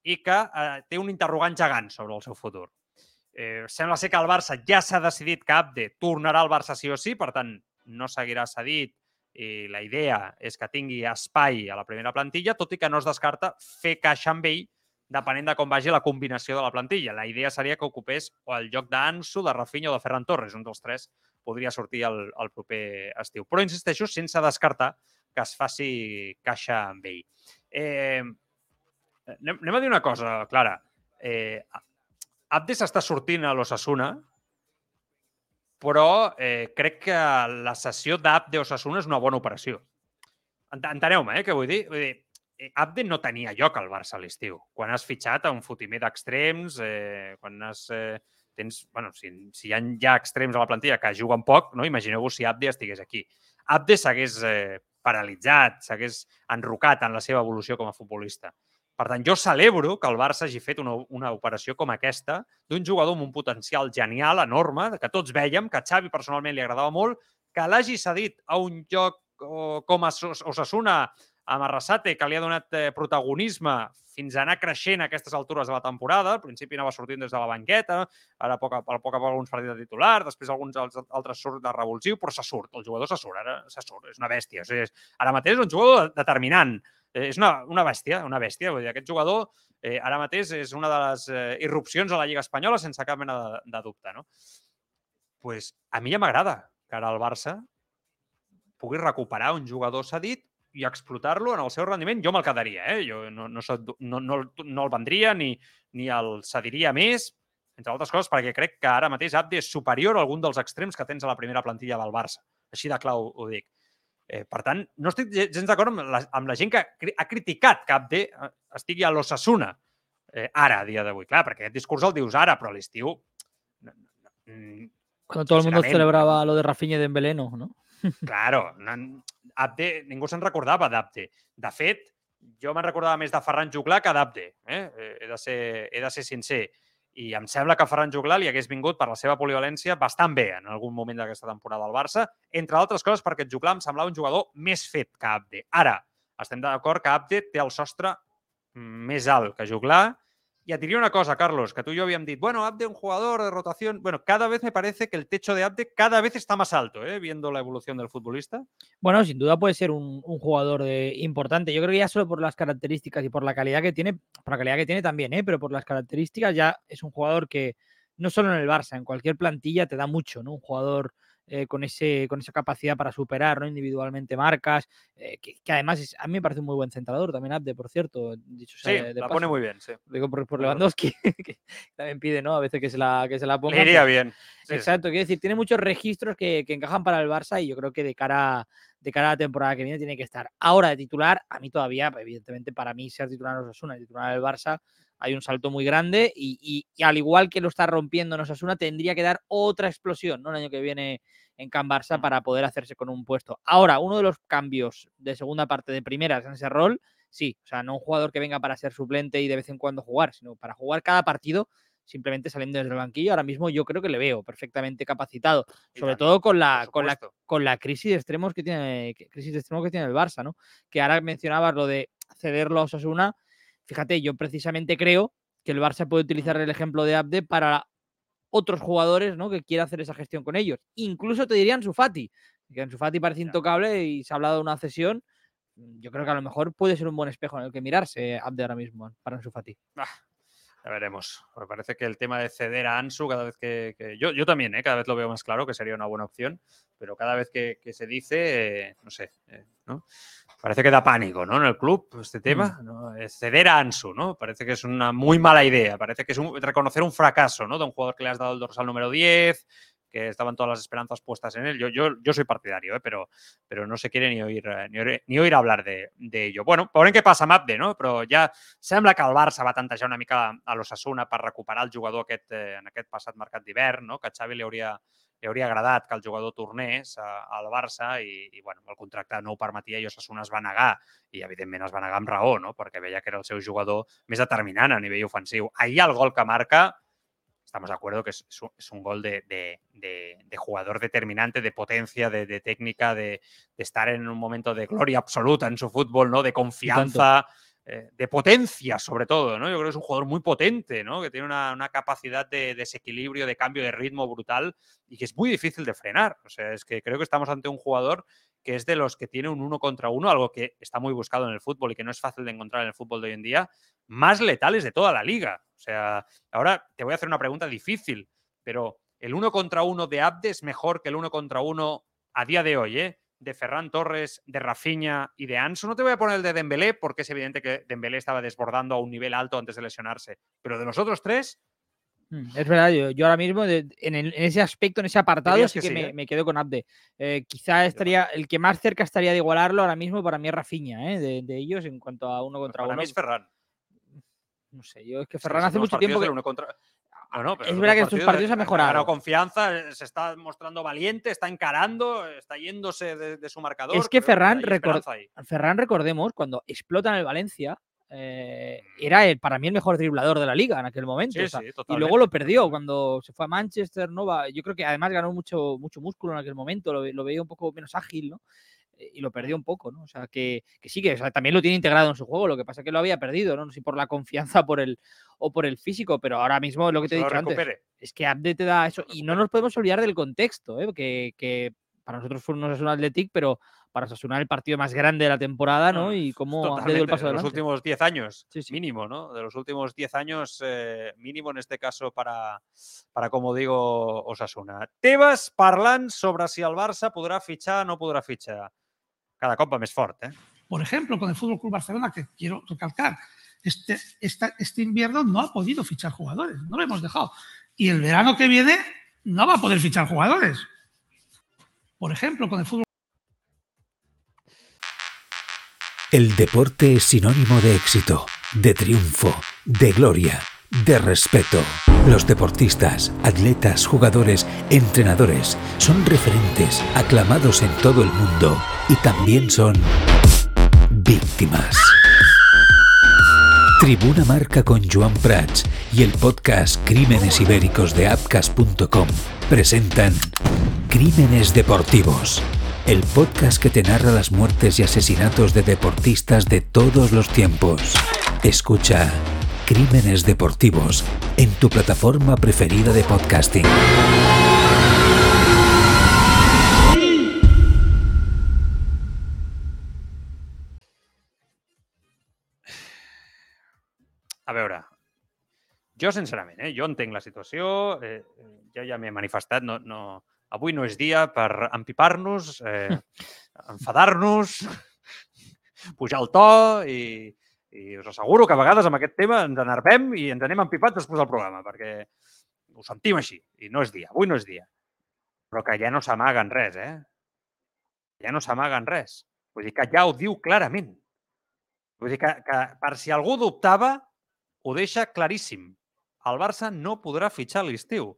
i que eh, té un interrogant gegant sobre el seu futur. Eh, sembla ser que el Barça ja s'ha decidit que Abde tornarà al Barça sí o sí, per tant, no seguirà cedit i la idea és que tingui espai a la primera plantilla, tot i que no es descarta fer caixa amb ell depenent de com vagi la combinació de la plantilla. La idea seria que ocupés o el lloc d'Ansu, de Rafinha o de Ferran Torres. Un dels tres podria sortir el, el proper estiu. Però, insisteixo, sense descartar que es faci caixa amb ell. Eh, anem, anem a dir una cosa, Clara. Eh, Abde s'està sortint a l'Osasuna, però eh, crec que la sessió d'Abde Osasuna és una bona operació. Ent- Enteneu-me, eh, què vull dir? Vull dir, eh, Abde no tenia lloc al Barça a l'estiu. Quan has fitxat a un fotimer d'extrems, eh, quan has... Eh, tens, bueno, si, si hi ha ja extrems a la plantilla que juguen poc, no? imagineu-vos si Abde estigués aquí. Abde s'hagués eh, paralitzat, s'hagués enrocat en la seva evolució com a futbolista. Per tant, jo celebro que el Barça hagi fet una, una operació com aquesta d'un jugador amb un potencial genial, enorme, que tots vèiem, que a Xavi personalment li agradava molt, que l'hagi cedit a un lloc o, com a Os- Osasuna amb Arrasate, que li ha donat eh, protagonisme fins a anar creixent a aquestes altures de la temporada. Al principi anava sortint des de la banqueta, ara a poc a, a poc, a poc alguns partits de titular, després alguns altres surt de revulsiu, però se surt, el jugador se surt, ara se surt, és una bèstia. O sigui, ara mateix és un jugador determinant, eh, és una, una bèstia, una bèstia. Vull dir, aquest jugador eh, ara mateix és una de les eh, irrupcions a la Lliga Espanyola sense cap mena de, de dubte. No? pues, a mi ja m'agrada que ara el Barça pugui recuperar un jugador cedit i explotar-lo en el seu rendiment. Jo me'l quedaria, eh? Jo no, no, no, no, no el vendria ni, ni el cediria més, entre altres coses, perquè crec que ara mateix Abde és superior a algun dels extrems que tens a la primera plantilla del Barça. Així de clau ho dic. Eh, per tant, no estic ge- gens d'acord amb, la, amb la gent que ha criticat que Abde eh, estigui a l'Ossassuna eh, ara, a dia d'avui. Clar, perquè aquest discurs el dius ara, però a l'estiu... Cuando todo el sincerament, celebraba lo de Rafinha y Dembélé, no, ¿no? Claro, no, Abde, ningú se'n recordava d'Abde. De fet, jo me'n recordava més de Ferran Juglà que d'Abde. Eh? Eh, He, de ser, he de ser sincer. I em sembla que Ferran Juglà li hagués vingut per la seva polivalència bastant bé en algun moment d'aquesta temporada al Barça, entre altres coses perquè Juglà em semblava un jugador més fet que Abde. Ara, estem d'acord que Abde té el sostre més alt que Juglà, y et una cosa, Carlos, que tú y yo habíamos dicho, bueno, Abde un jugador de rotación, bueno, cada vez me parece que el techo de Abde cada vez está más alto, ¿eh? viendo la evolución del futbolista. Bueno, sin duda puede ser un, jugador de- importante. Yo creo que ya solo por las características y por la calidad que tiene, por la calidad que tiene también, ¿eh? pero por las características ya es un jugador que no solo en el Barça, en cualquier plantilla te da mucho, ¿no? Un jugador eh, con, ese, con esa capacidad para superar ¿no? individualmente marcas, eh, que, que además es- a mí me parece un muy buen centrador, también Abde, por cierto, dicho Sí, sea de- la pone paso. muy bien, sí. Digo por, por. Lewandowski, que también pide, ¿no? A veces que se la, que se la ponga. Le iría bien. Sí, sí. Exacto, quiero decir, tiene muchos registros que, que encajan para el Barça y yo creo que de cara, de cara a la temporada que viene tiene que estar. Ahora de titular, a mí todavía, evidentemente, para mí ser titular en Osasuna y titular del Barça hay un salto muy grande y, y- y al igual que lo está rompiendo en Osasuna, tendría que dar otra explosión ¿no? el año que viene en Can Barça para poder hacerse con un puesto. Ahora, uno de los cambios de segunda parte de primeras en ese rol, sí, o sea, no un jugador que venga para ser suplente y de vez en cuando jugar, sino para jugar cada partido simplemente saliendo desde el banquillo. Ahora mismo yo creo que le veo perfectamente capacitado, sobre todo con la, con la con la crisis de extremos que tiene crisis de extremos que tiene el Barça, ¿no? Que ahora mencionabas lo de cederlo a Osasuna. Fíjate, yo precisamente creo que el Barça puede utilizar el ejemplo de Abde para otros jugadores, ¿no? Que quiera hacer esa gestión con ellos. Incluso te dirían Sufati, que Ansu Fati parece intocable y se ha hablado de una cesión. Yo creo que a lo mejor puede ser un buen espejo en el que mirarse Abde ahora mismo para Fati. Ya veremos. Me parece que el tema de ceder a Ansu, cada vez que. que- yo, yo también, ¿eh? cada vez lo veo más claro que sería una buena opción, pero cada vez que, que se dice, eh, no sé, eh, ¿no? Parece que da pánico, ¿no? En el club, este tema, ¿no? Eh, ceder a Ansu, ¿no? Parece que es una muy mala idea. Parece que es un- reconocer un fracaso, ¿no? De un jugador que le has dado el dorsal número 10, que estaban todas las esperanzas puestas en él. Yo, yo, yo soy partidario, ¿eh? pero, pero no se quiere ni oír, eh, ni oír, ni oír hablar de, de ello. Bueno, veurem què passa amb Abde, no? Però ja sembla que el Barça va tantejar una mica a l'Ossassuna per recuperar el jugador aquest, eh, en aquest passat mercat d'hivern, no? que a Xavi li hauria, li hauria agradat que el jugador tornés a, al Barça i, i bueno, el contracte no ho permetia i Osasuna es va negar i evidentment es va negar amb raó, no? perquè veia que era el seu jugador més determinant a nivell ofensiu. Ahir el gol que marca estamos de acuerdo que es, es un, gol de, de- de- de jugador determinante, de potencia, de, técnica, de, de estar en un momento de gloria absoluta en su fútbol, ¿no? De confianza, eh, de potencia sobre todo, ¿no? Yo creo que es un jugador muy potente, ¿no? Que tiene una, una capacidad de desequilibrio, de cambio de ritmo brutal y que es muy difícil de frenar. O sea, es que creo que estamos ante un jugador que es de los que tiene un uno contra uno, algo que está muy buscado en el fútbol y que no es fácil de encontrar en el fútbol de hoy en día, más letales de toda la liga. O sea, ahora te voy a hacer una pregunta difícil, pero el uno contra uno de Abde es mejor que el uno contra uno a día de hoy, ¿eh? De Ferran Torres, de Rafinha y de Ansu. No te voy a poner el de Dembélé porque es evidente que Dembélé estaba desbordando a un nivel alto antes de lesionarse. Pero de los otros tres, Mm, Es verdad, yo, yo ahora mismo de- en, el- en ese aspecto, en ese apartado, sí que que, sí, me, ¿eh? me quedo con Abde. Eh, quizá estaría el que más cerca estaría de igualarlo ahora mismo para mí es Rafinha, ¿eh? de, de ellos en cuanto a uno contra para uno. mí es Ferran. No sé, yo es que Ferran hace mucho tiempo que, uno contra- Bueno, pero es verdad que estos partidos ha mejorado. confianza, eh, se está mostrando valiente, está encarando, está yéndose de, de su marcador. Es que Ferran record-. Ferran, recordemos, cuando explota en el Valencia, eh, era el, para mí el mejor driblador de la liga en aquel momento. Sí, o sea, sí, y luego lo perdió cuando se fue a Manchester, ¿no? Va- Yo creo que además ganó mucho, mucho músculo en aquel momento, lo, lo veía un poco menos ágil, ¿no? Eh, Y lo perdió un poco, ¿no? O sea, que, que sí, que o sea, también lo tiene integrado en su juego, lo que pasa es que lo había perdido, ¿no? No sé si por la confianza por el, o por el físico, pero ahora mismo lo que te he dicho antes, es que Abde te da eso. Y no nos podemos olvidar del contexto, ¿eh? que, que para nosotros fue un Osasuna Athletic, pero para Osasuna el partido más grande de la temporada, ¿no? Y cómo Abde dio el paso de los últimos 10 años, Sí, sí. mínimo, ¿no? De los últimos 10 años, eh, mínimo en este caso para, para, como digo, Osasuna. Tebas parlant sobre si el Barça podrà fitxar o no podrà fitxar. Cada cop va més fort, eh? Por ejemplo, con el Fútbol Club Barcelona, que quiero recalcar, este, esta- este invierno no ha podido fichar jugadores, no lo hemos dejado. Y el verano que viene no va a poder fichar jugadores. Por ejemplo, con el Fútbol El deporte es sinónimo de éxito, de triunfo, de gloria, de respeto. Los deportistas, atletas, jugadores, entrenadores son referentes, aclamados en todo el mundo y también son víctimas. Tribuna Marca con Joan Prats y el podcast Crímenes Ibéricos de Apcas.com presentan Crímenes Deportivos, el podcast que te narra las muertes y asesinatos de deportistas de todos los tiempos. Escucha Crímenes Deportivos en tu plataforma preferida de podcasting. A veure, jo sincerament, eh, jo entenc la situació, eh, jo ja m'he manifestat, no, no, avui no és dia per empipar-nos, eh, enfadar-nos, pujar el to i, i us asseguro que a vegades amb aquest tema ens enervem i ens anem empipats després del programa, perquè ho sentim així i no és dia, avui no és dia. Però que ja no s'amaguen res, eh? Ja no s'amaguen res. Vull dir que ja ho diu clarament. Vull dir que, que per si algú dubtava, ho deixa claríssim. El Barça no podrà fitxar l'estiu.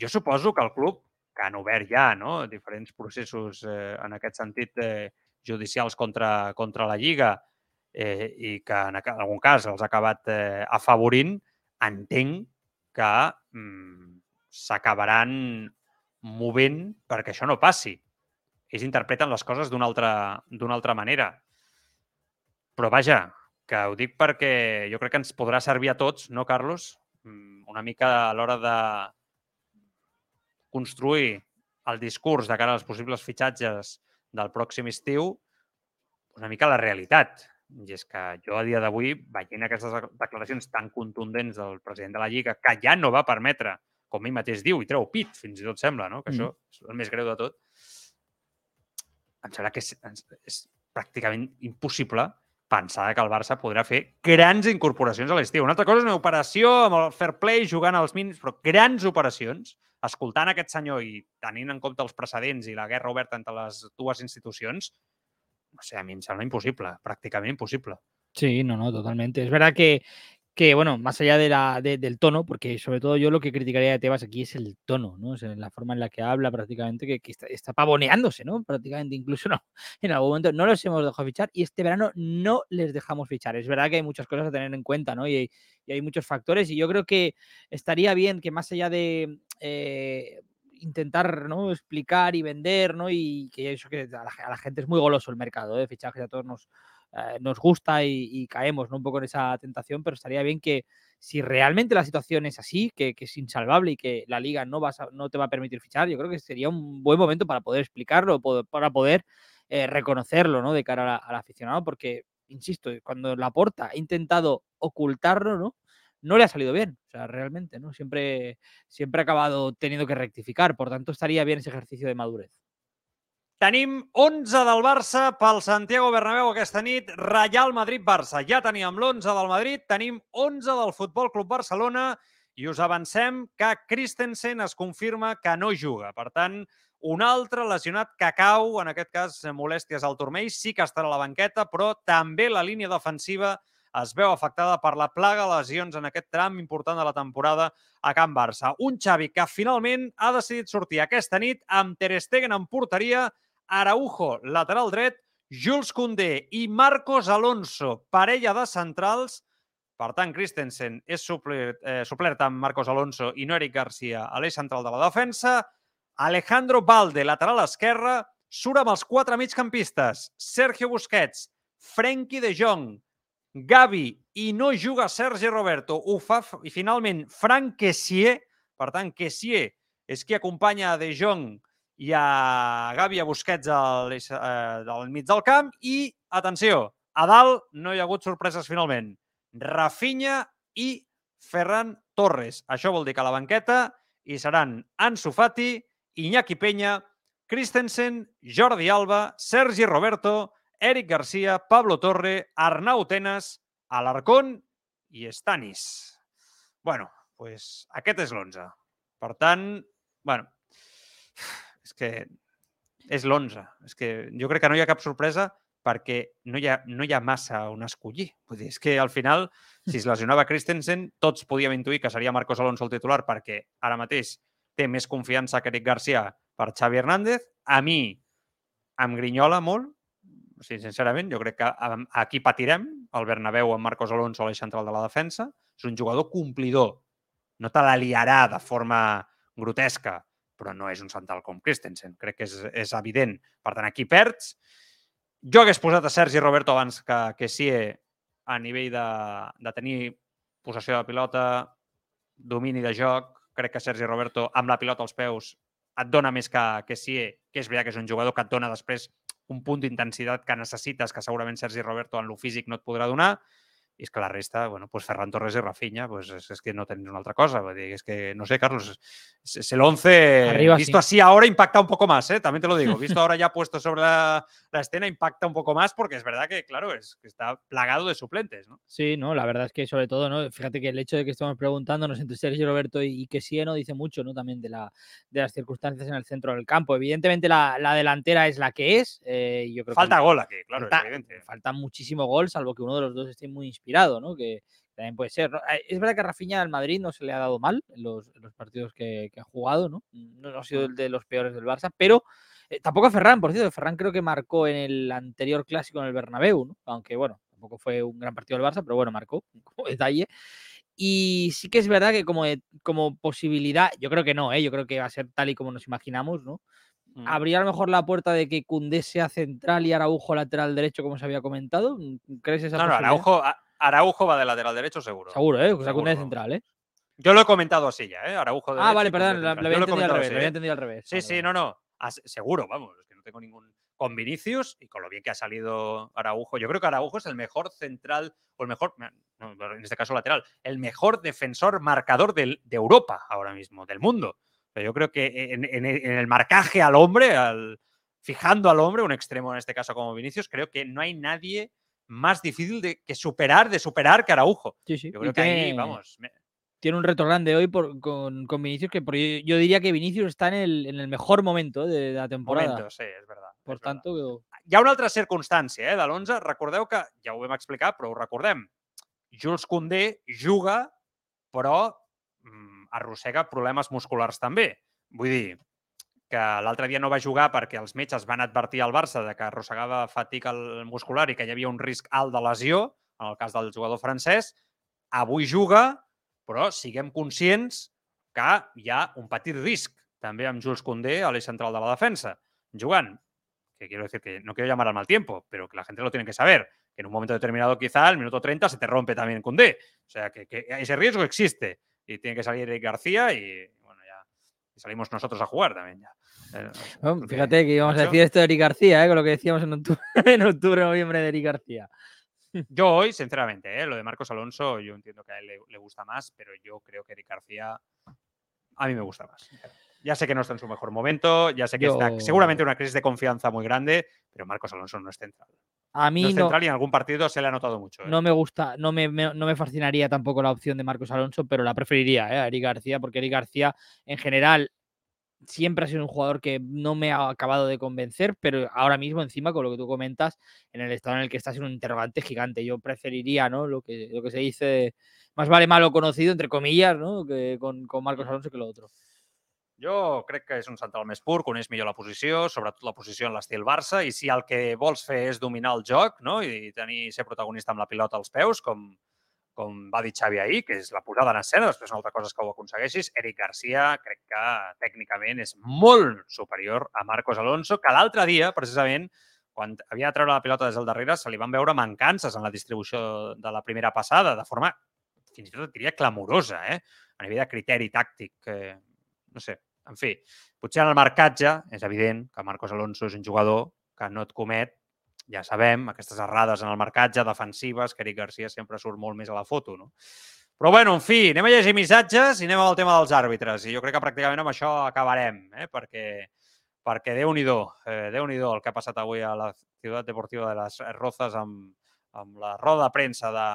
Jo suposo que el club, que han obert ja no? diferents processos eh, en aquest sentit eh, judicials contra, contra la Lliga eh, i que en algun cas els ha acabat eh, afavorint, entenc que mm, s'acabaran movent perquè això no passi. Ells interpreten les coses d'una altra, altra manera. Però vaja, que ho dic perquè jo crec que ens podrà servir a tots, no, Carlos? Mm, Una mica a l'hora de construir el discurs de cara als possibles fitxatges del pròxim estiu, una mica la realitat. I és que jo a dia d'avui, veient aquestes declaracions tan contundents del president de la Lliga, que ja no va permetre, com ell mateix diu, i treu pit, fins i tot sembla, no? que Mm. això és el més greu de tot, em sembla que és, és pràcticament impossible pensar que el Barça podrà fer grans incorporacions a l'estiu. Una altra cosa és una operació amb el fair play, jugant als mínims, però grans operacions, escoltant aquest senyor i tenint en compte els precedents i la guerra oberta entre les dues institucions, no sé, a mi em sembla impossible, pràcticament impossible. Sí, no, no, totalmente. Es verdad que, que bueno, más allá de la, de- del tono, porque sobre todo yo lo que criticaría de Tebas aquí es el tono, ¿no? O sea, la forma en la que habla prácticamente, que, que está, está pavoneándose, ¿no? Prácticamente, incluso no, en algún momento no los hemos dejado fichar y este verano no les dejamos fichar. Es verdad que hay muchas cosas a tener en cuenta, ¿no? Y, hay- y hay muchos factores y yo creo que estaría bien que más allá de eh, intentar ¿no? explicar y vender, ¿no? Y que eso que a la, la gente es muy goloso el mercado ¿eh? de fichajes, a todos nos, eh, nos gusta y, caemos ¿no? un poco en esa tentación, pero estaría bien que si realmente la situación es así, que, que es insalvable y que la liga no, vas a- no te va a permitir fichar, yo creo que sería un buen momento para poder explicarlo, para poder eh, reconocerlo ¿no? de cara la- al aficionado, porque, insisto, cuando Laporta ha intentado ocultarlo, ¿no? No le ha salido bien, o sea, realmente, ¿no? Siempre, siempre ha acabado teniendo que rectificar, por tanto estaría bien ese ejercicio de madurez. Tenim 11 del Barça pel Santiago Bernabéu aquesta nit, Real Madrid-Barça. Ja teníem l'11 del Madrid, tenim 11 del Futbol Club Barcelona i us avancem que Christensen es confirma que no juga. Per tant, un altre lesionat que cau, en aquest cas molèsties al turmell, sí que estarà a la banqueta, però també la línia defensiva es veu afectada per la plaga de lesions en aquest tram important de la temporada a Can Barça. Un Xavi que finalment ha decidit sortir aquesta nit amb Ter Stegen en porteria, Araujo, lateral dret, Jules Koundé i Marcos Alonso, parella de centrals. Per tant, Christensen és suplert, eh, suplert amb Marcos Alonso i no Eric Garcia a l'eix central de la defensa. Alejandro Balde, lateral esquerre, surt amb els quatre migcampistes. Sergio Busquets, Frenkie de Jong, Gavi i no juga Sergi Roberto. Ho fa, i finalment, Frank Kessier. Per tant, Kessier és qui acompanya a De Jong i a Gavi a Busquets al, eh, al mig del camp. I, atenció, a dalt no hi ha hagut sorpreses finalment. Rafinha i Ferran Torres. Això vol dir que a la banqueta hi seran Ansu Fati, Iñaki Peña, Christensen, Jordi Alba, Sergi Roberto, Eric Garcia, Pablo Torre, Arnau Tenas, Alarcón i Stanis. bueno, pues aquest és l'11. Per tant, bueno, és que és l'11. És que jo crec que no hi ha cap sorpresa perquè no hi ha, no hi ha massa on escollir. Vull dir, és que al final, si es lesionava Christensen, tots podíem intuir que seria Marcos Alonso el titular perquè ara mateix té més confiança que Eric Garcia per Xavi Hernández. A mi em grinyola molt, o sigui, sincerament, jo crec que aquí patirem el Bernabéu amb Marcos Alonso a l'eix central de la defensa. És un jugador complidor. No te la liarà de forma grotesca, però no és un central com Christensen. Crec que és, és evident. Per tant, aquí perds. Jo hagués posat a Sergi Roberto abans que, que sí a nivell de, de tenir possessió de pilota, domini de joc. Crec que Sergi Roberto, amb la pilota als peus, et dona més que, que sí, que és veritat que és un jugador que et dona després un punt d'intensitat que necessites, que segurament Sergi Roberto en lo físic no et podrà donar, i és que la resta, bueno, pues Ferran Torres i Rafinha, pues és, és que no tens una altra cosa. Vull dir, és que, no sé, Carlos, es, es el 11 Arriba, visto sí. así ahora impacta un poco más, ¿eh? también te lo digo. Visto ahora ya puesto sobre la, la escena impacta un poco más porque es verdad que, claro, es que está plagado de suplentes, ¿no? Sí, no, la verdad es que sobre todo, ¿no? Fíjate que el hecho de que estemos preguntándonos entre Sergio Roberto y, y que sí, ¿no? Dice mucho, ¿no? También de, la, de las circunstancias en el centro del campo. Evidentemente la, la delantera es la que es. eh, yo creo que Falta gol aquí, claro, falta, es evidente. falta muchísimo gol, salvo que uno de los dos esté muy inspirado, ¿no? Que también puede ser. ¿no? Eh, Es verdad que a Rafinha al Madrid no se le ha dado mal en los, en los partidos que, que ha jugado, ¿no? No ha sido el de los peores del Barça, pero eh, tampoco a Ferran, por cierto. Ferran creo que marcó en el anterior clásico en el Bernabéu, ¿no? Aunque bueno, tampoco fue un gran partido del Barça, pero bueno, marcó como detalle. Y sí que es verdad que como, como posibilidad, yo creo que no, ¿eh? yo creo que va a ser tal y como nos imaginamos, ¿no? Mm. ¿Habría a lo mejor la puerta de que Cundé sea central y Araujo lateral derecho, como se había comentado? ¿Crees esa No, no? Araujo, a- Araujo va de lateral derecho seguro. Seguro, ¿eh? O sea, Koundé de Seguro. central, ¿eh? Yo lo he comentado así ya, ¿eh? Araujo Ah, derecho vale, perdón, lo había entendido al revés, así, lo había ¿eh? entendido al revés. Sí, Vale, sí, vale. no, no. As- seguro, vamos, es que no tengo ningún. Con Vinicius y con lo bien que ha salido Araujo. Yo creo que Araujo es el mejor central, o el mejor, no, en este caso lateral, el mejor defensor marcador del- de Europa ahora mismo, del mundo. O sea, yo creo que en, en- en el marcaje al hombre, al, fijando al hombre, un extremo en este caso como Vinicius, creo que no hay nadie más difícil de que superar, de superar que Araujo. Sí, sí. Yo y creo que ahí, vamos, me- tiene un reto grande hoy por- con, con Vinicius, que por- yo diría que Vinicius está en el, en el mejor momento de la temporada. momento, sí, és verdad. por és verdad. tanto, Hi ha una altra circumstància eh, de l'11. Recordeu que, ja ho vam explicar, però ho recordem. Jules Koundé juga, però mm, arrossega problemes musculars també. Vull dir, que l'altre dia no va jugar perquè els metges van advertir al Barça de que arrossegava fatiga muscular i que hi havia un risc alt de lesió, en el cas del jugador francès. Avui juga, però siguem conscients que hi ha un petit risc també amb Jules Koundé a l'eix central de la defensa, jugant. Que quiero decir que no quiero llamar al mal tiempo, pero que la gente lo tiene que saber. Que en un momento determinado, quizá, al minuto 30, se te rompe también Koundé. O sea, que, que ese riesgo existe. Y tiene que salir García y, bueno, ya salimos nosotros a jugar también ya. Bueno, fíjate que íbamos a decir esto de Eric García, ¿eh? con lo que decíamos en octubre, en octubre, noviembre de Eric García. Yo hoy, sinceramente, ¿eh? lo de Marcos Alonso, yo entiendo que a él le, le gusta más, pero yo creo que Eric García a mí me gusta más. Ya sé que no está en su mejor momento, ya sé que está Yo- seguramente en una crisis de confianza muy grande, pero Marcos Alonso no es central. A No mí es no, central y en algún partido se le ha notado mucho. ¿eh? no me gusta, no me, me- no me fascinaría tampoco la opción de Marcos Alonso, pero la preferiría ¿eh? a Eric García, porque Eric García en general siempre ha sido un jugador que no me ha acabado de convencer, pero ahora mismo encima con lo que tú comentas, en el estado en el que está es un interrogante gigante. Yo preferiría, ¿no? Lo que, lo que se dice, más vale malo conocido, entre comillas, ¿no? Que con, con Marcos Alonso que lo otro. Jo crec que és un central més pur, coneix millor la posició, sobretot la posició en Barça, i si el que vols fer és dominar el joc no? i tenir ser protagonista amb la pilota als peus, com, com va dir Xavi ahir, que és la posada en escena, després una altra cosa és que ho aconsegueixis, Eric Garcia crec que tècnicament és molt superior a Marcos Alonso, que l'altre dia, precisament, quan havia de treure la pilota des del darrere, se li van veure mancances en la distribució de la primera passada, de forma fins i tot diria clamorosa, eh? a nivell de criteri tàctic. Eh, no sé, en fi, potser en el marcatge és evident que Marcos Alonso és un jugador que no et comet, ja sabem, aquestes errades en el marcatge defensives, que Eric Garcia sempre surt molt més a la foto, no? Però bueno, en fi, anem a llegir missatges i anem al tema dels àrbitres. I jo crec que pràcticament amb això acabarem, eh? perquè, perquè Déu-n'hi-do, eh, déu nhi el que ha passat avui a la Ciutat Deportiva de les Rozas amb, amb la roda de premsa de,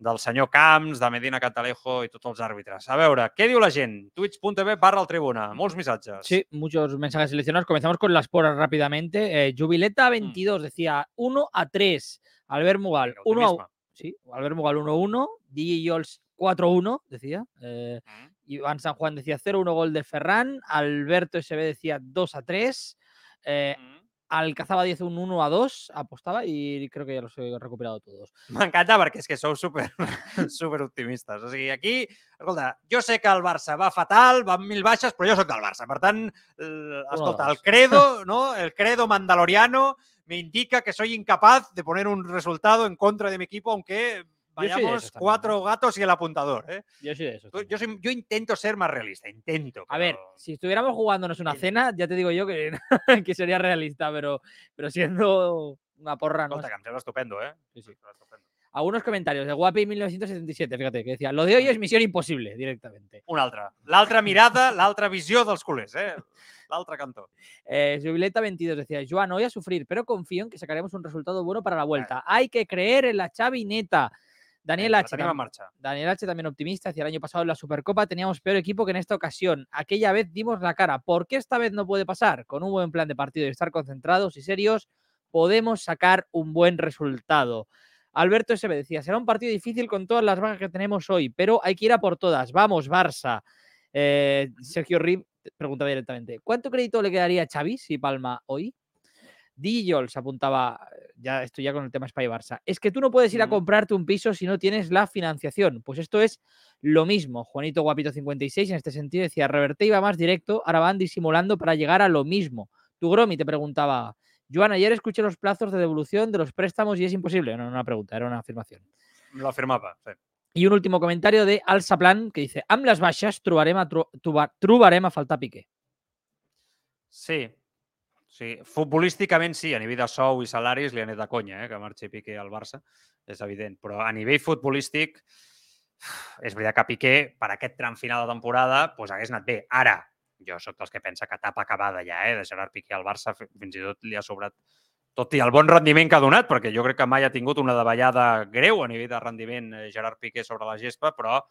del senyor Camps, de Medina Catalejo i tots els àrbitres. A veure, què diu la gent? Twitch.tv barra el Tribuna. Molts missatges. Sí, muchos mensajes seleccionados. Comenzamos con las poras rápidamente. Eh, Jubileta 22 decía 1 a 3. Albert Mugal Venga, 1 a optimisme. Sí, Albert Mugal 1-1, DJ Yols 4-1, decía. eh, Mm. Iván San Juan decía 0-1 gol de Ferran. Alberto SB decía 2-3. Eh, Mm. Alcazaba 10 un 1 a 2, apostaba y creo que ya los he recuperado todos. M'encanta perquè és que sou super, super optimistes. O sigui, aquí, escolta, jo sé que el Barça va fatal, va amb mil baixes, però jo sóc del Barça. Per tant, el, escolta, el dos. credo, ¿no? El credo mandaloriano me indica que soy incapaz de poner un resultado en contra de mi equipo, aunque vayamos cuatro gatos y el apuntador. ¿eh? Yo soy de esos. Yo, también. soy- yo intento ser más realista, intento. A ver, si estuviéramos jugándonos una cena, ya te digo yo que, que sería realista, pero, pero siendo una porra, no. Sembla estupendo, ¿eh? Sí, sí. Sembla estupendo. Algunos comentarios de Guapi 1977, fíjate, que decía, lo de hoy es misión imposible directamente. Un altre. L'altra mirada, l'altra visió dels culers, eh? L'altre cantó. Eh, Jubileta 22 decía, Joan, hoy a sufrir, pero confío en que sacaremos un resultado bueno para la vuelta. Hay que creer en la chavineta. Daniel H. marxa. Daniel H. también optimista. Hacia el año pasado en la Supercopa teníamos peor equipo que en esta ocasión. Aquella vez dimos la cara. ¿Por qué esta vez no puede pasar? Con un buen plan de partido y estar concentrados y serios, podemos sacar un buen resultado. Alberto SB decía, será un partido difícil con todas las bajas que tenemos hoy, pero hay que ir a por todas. Vamos, Barça. Eh, Sergio Rib pregunta directamente, ¿cuánto crédito le quedaría a Xavi si palma hoy? Dillols apuntaba, ya estoy ya con el tema Spy Barça. Es que tú no puedes ir a Mm. comprarte un piso si no tienes la financiación. Pues esto es lo mismo. Juanito Guapito 56 en este sentido decía, Reverte iba más directo, ahora van disimulando para llegar a lo mismo. Tu Gromi te preguntaba, Joan, ayer escuché los plazos de devolución de los préstamos y es imposible. No, no una pregunta, era una afirmación. Lo afirmava. Sí. I un último comentario de Alsa Plan que dice, amb les baixes trobarem a, tro troba- trobarem a faltar Piqué. Sí. Sí. Futbolísticament sí, a nivell de sou i salaris li ha anat de conya eh, que marxi Piqué al Barça, és evident. Però a nivell futbolístic és veritat que Piqué per aquest tram final de temporada doncs hagués anat bé. Ara, jo sóc dels que pensa que etapa acabada ja, eh, de Gerard Piqué al Barça, fi- fins i tot li ha sobrat tot i el bon rendiment que ha donat, perquè jo crec que mai ha tingut una davallada greu a nivell de rendiment eh, Gerard Piqué sobre la gespa, però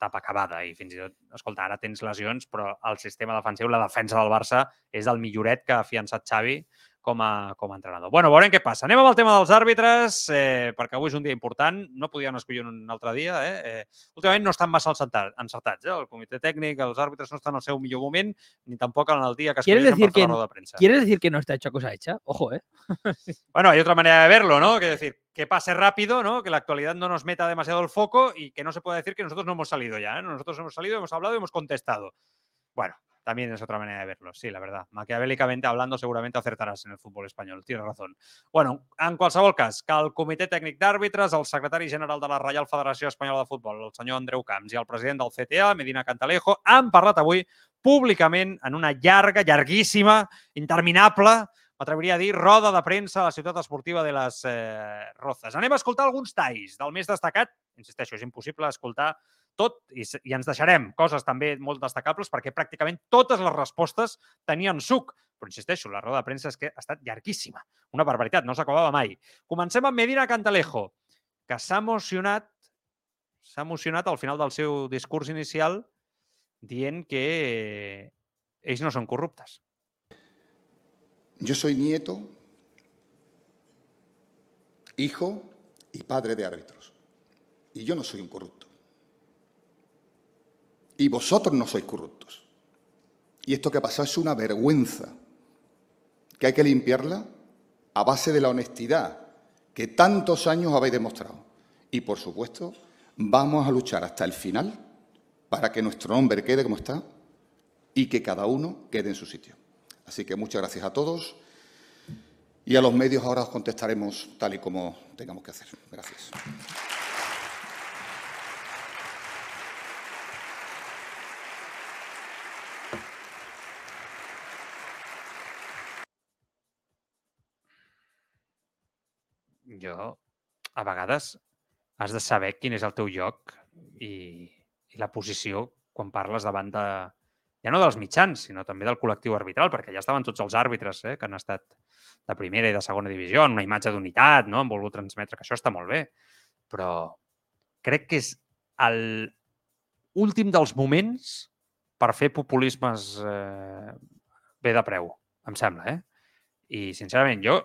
etapa acabada i fins i tot, escolta, ara tens lesions, però el sistema defensiu, la defensa del Barça és el milloret que ha fiançat Xavi com a, com a entrenador. Bueno, veurem què passa. Anem amb el tema dels àrbitres, eh, perquè avui és un dia important. No podien escollir un altre dia. Eh? Eh, últimament no estan massa encertats. eh? El comitè tècnic, els àrbitres no estan al seu millor moment, ni tampoc en el dia que ¿Quieres escolleixen per fer que la roda de premsa. ¿Quieres decir que no está hecha cosa hecha? Ojo, ¿eh? Bueno, hay otra manera de verlo, ¿no? Que decir, que pase rápido, ¿no? Que la actualidad no nos meta demasiado el foco y que no se pueda decir que nosotros no hemos salido ya, ¿eh? Nosotros hemos salido, hemos hablado y hemos contestado. Bueno, también es otra manera de verlo, sí, la verdad. Maquiavélicamente hablando, seguramente acertarás en el fútbol espanyol, tienes razón. Bueno, en qualsevol cas, que el Comitè Tècnic d'Àrbitres, el secretari general de la Reial Federació Espanyola de Futbol, el senyor Andreu Camps, i el president del CTA, Medina Cantalejo, han parlat avui públicament en una llarga, llarguíssima, interminable, m'atreviria a dir, roda de premsa a la ciutat esportiva de les eh, Rozas. Anem a escoltar alguns talls del més destacat. Insisteixo, és impossible escoltar tot i, i ens deixarem coses també molt destacables perquè pràcticament totes les respostes tenien suc. Però insisteixo, la roda de premsa és que ha estat llarguíssima. Una barbaritat, no s'acabava mai. Comencem amb Medina Cantalejo, que s'ha emocionat s'ha emocionat al final del seu discurs inicial dient que eh, ells no són corruptes. Yo soy nieto, hijo y padre de árbitros. Y yo no soy un corrupto. Y vosotros no sois corruptos. Y esto que ha pasado es una vergüenza, que hay que limpiarla a base de la honestidad que tantos años habéis demostrado. Y por supuesto, vamos a luchar hasta el final para que nuestro nombre quede como está y que cada uno quede en su sitio. Así que muchas gracias a todos y a los medios ahora os contestaremos tal y como tengamos que hacer. Gracias. jo, a vegades, has de saber quin és el teu lloc i, i la posició quan parles davant de, ja no dels mitjans, sinó també del col·lectiu arbitral, perquè ja estaven tots els àrbitres eh, que han estat de primera i de segona divisió, en una imatge d'unitat, no? han volgut transmetre, que això està molt bé, però crec que és el últim dels moments per fer populismes eh, bé de preu, em sembla, eh? I, sincerament, jo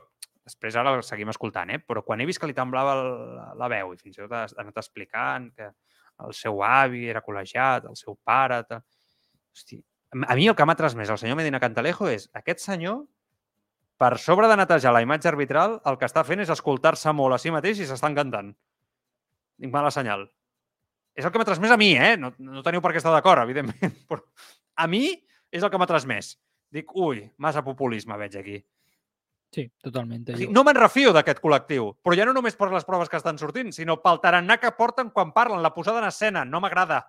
després ara el seguim escoltant, eh? però quan he vist que li temblava la, la veu i fins i tot ha anat explicant que el seu avi era col·legiat, el seu pare... Tal... Hosti, a mi el que m'ha transmès el senyor Medina Cantalejo és aquest senyor, per sobre de netejar la imatge arbitral, el que està fent és escoltar-se molt a si mateix i s'estan cantant. Tinc mala senyal. És el que m'ha transmès a mi, eh? No, no teniu per què estar d'acord, evidentment, però a mi és el que m'ha transmès. Dic, ui, massa populisme veig aquí. Sí, sigui, Yo- no me'n refio d'aquest col·lectiu, però ja no només per les proves que estan sortint, sinó pel tarannà que porten quan parlen, la posada en escena. No m'agrada.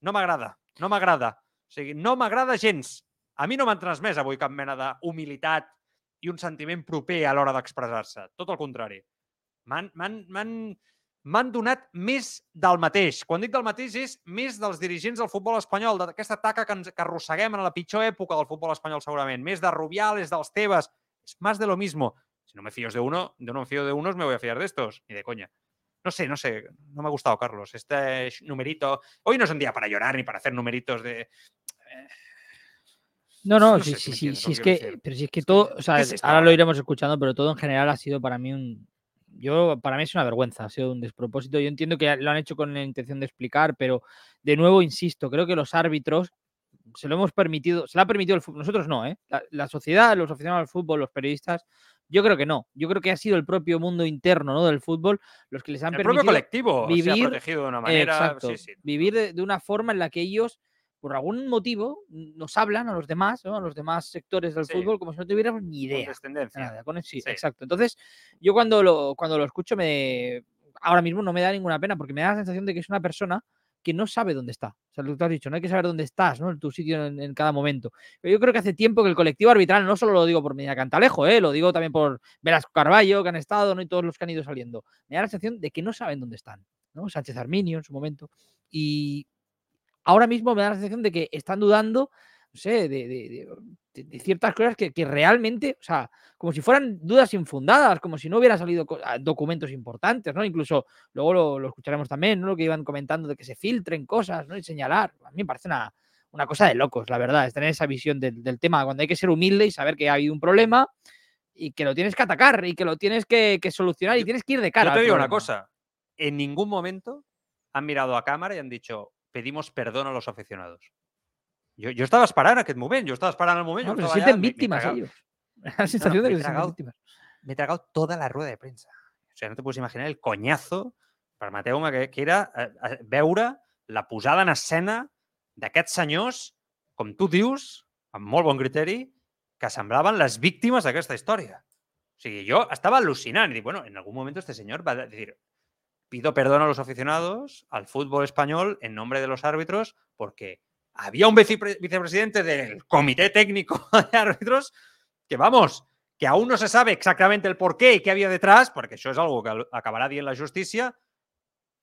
No m'agrada. No m'agrada. O sigui, no m'agrada gens. A mi no m'han transmès avui cap mena d'humilitat i un sentiment proper a l'hora d'expressar-se. Tot el contrari. M'han donat més del mateix. Quan dic del mateix és més dels dirigents del futbol espanyol, d'aquesta taca que, ens, que arrosseguem en la pitjor època del futbol espanyol segurament. Més de Rubiales, dels Tebas, es más de lo mismo. Si no me fío de uno, de no me fío de unos, me voy a fiar de estos. Ni de coña. No sé, no sé. No me ha gustado, Carlos. Este numerito. Hoy no es un día para llorar ni para hacer numeritos de. No, no, No sí, sí, sí, es que decir. pero si es que todo, o sea, ¿qué es esto ahora lo iremos escuchando, pero todo en general ha sido para mí un, yo, para mí es una vergüenza, ha sido un despropósito. Yo entiendo que lo han hecho con la intención de explicar, pero de nuevo, insisto, creo que los árbitros se lo hemos permitido, se lo ha permitido el fútbol, nosotros no, ¿eh? La, la sociedad, los aficionados al fútbol, los periodistas, Yo creo que no. Yo creo que ha sido el propio mundo interno ¿no? del fútbol los que les han El permitido propio colectivo se ha protegido de una manera. Exacto, sí, sí. vivir de, de una forma en la que ellos, por algún motivo, nos hablan a los demás, ¿no? a los demás sectores del Sí. fútbol, como si no tuviéramos ni idea. Nada, con- sí, Sí. exacto. Entonces, yo cuando lo, cuando lo escucho, me ahora mismo no me da ninguna pena porque me da la sensación de que es una persona que no sabe dónde está. O sea, lo que tú has dicho, no hay que saber dónde estás, ¿no? En tu sitio en, cada momento. Pero yo creo que hace tiempo que el colectivo arbitral, no solo lo digo por Medina Cantalejo, ¿eh? lo digo también por Velasco Carballo, que han estado, ¿no? Y todos los que han ido saliendo. Me da la sensación de que no saben dónde están, ¿no? Sánchez Arminio en su momento. Y ahora mismo me da la sensación de que están dudando, no sé, de, de- de- de- de ciertas cosas que, que realmente, o sea, como si fueran dudas infundadas, como si no hubieran salido ah, documentos importantes, ¿no? Incluso luego lo, lo escucharemos también, ¿no? Lo que iban comentando de que se filtren cosas, ¿no? Y señalar. A mí me parece una, una cosa de locos, la verdad, es tener esa visión del, del tema cuando hay que ser humilde y saber que ha habido un problema y que lo tienes que atacar y que lo tienes que, que solucionar y tienes que ir de cara. Yo te digo una cosa. En ningún momento han mirado a cámara y han dicho pedimos perdón a los aficionados. Jo, jo estava esperant aquest moment, jo estava esperant el moment. No, jo pero se sienten allà, víctimas ellos. La sensación de me que he se sienten tragado víctimas. me he tragado toda la rueda de premsa. O sigui, no te puedes imaginar el conyazo, permeteu-me, que, que era eh, eh, veure la posada en escena d'aquests senyors, com tu dius, amb molt bon criteri, que semblaven les víctimes d'aquesta història. O sigui, jo estava al·lucinant i dic, bueno, en algún momento este señor va a decir, pido perdón a los aficionados, al fútbol español, en nombre de los árbitros, porque había un vicepre- vicepresidente del comité técnico de árbitros que, vamos, que aún no se sabe exactamente el por qué y qué había detrás, perquè això és algo que acabarà dient la justícia,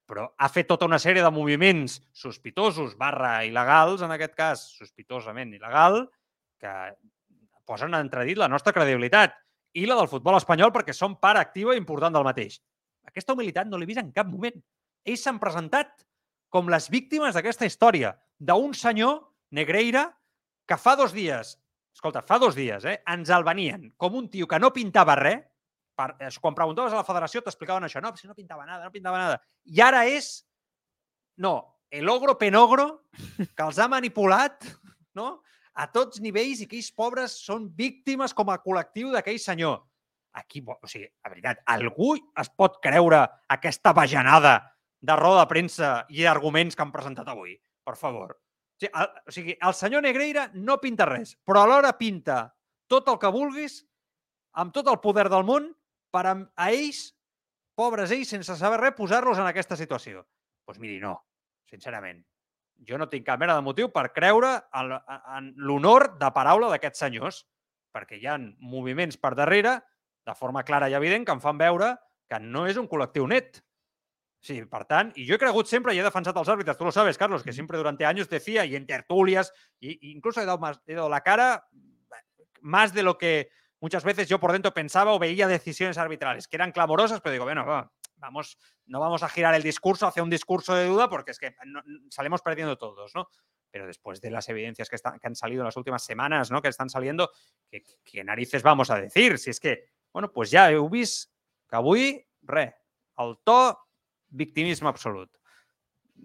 però ha fet tota una sèrie de moviments sospitosos barra il·legals, en aquest cas sospitosament il·legal, que posen en entredit la nostra credibilitat i la del futbol espanyol perquè són part activa i important del mateix. Aquesta humilitat no l'he vist en cap moment. Ells s'han presentat com les víctimes d'aquesta història d'un senyor, Negreira, que fa dos dies, escolta, fa dos dies, eh, ens el venien com un tio que no pintava res, per, eh, quan preguntaves a la federació t'explicaven això, no, si no pintava nada, no pintava nada. I ara és, no, el ogro penogro que els ha manipulat, no?, a tots nivells i que ells pobres són víctimes com a col·lectiu d'aquell senyor. Aquí, o sigui, a veritat, algú es pot creure aquesta bajanada de roda de premsa i arguments que han presentat avui? Per favor. O sigui, el, o sigui, el senyor Negreira no pinta res, però alhora pinta tot el que vulguis, amb tot el poder del món, per a, a ells, pobres ells, sense saber res, posar-los en aquesta situació. Doncs pues miri, no, sincerament. Jo no tinc cap mena de motiu per creure en, en l'honor de paraula d'aquests senyors, perquè hi ha moviments per darrere, de forma clara i evident, que em fan veure que no és un col·lectiu net. Sí, per tant, y yo he cregut siempre y he defensado a los árbitros, tú lo sabes, Carlos, que siempre durante años decía, y en tertulias, y, incluso he dado, más, he dado la cara más de lo que muchas veces yo por dentro pensaba o veía decisiones arbitrales, que eran clamorosas, pero digo, bueno, va, vamos, no vamos a girar el discurso hacia un discurso de duda porque es que no- salimos perdiendo todos, ¿no? Pero después de las evidencias que, están, que han salido en las últimas semanas, ¿no? Que están saliendo, ¿qué, qué narices vamos a decir? Si es que, bueno, pues ja heu vist que avui, res, el to, victimisme absolut.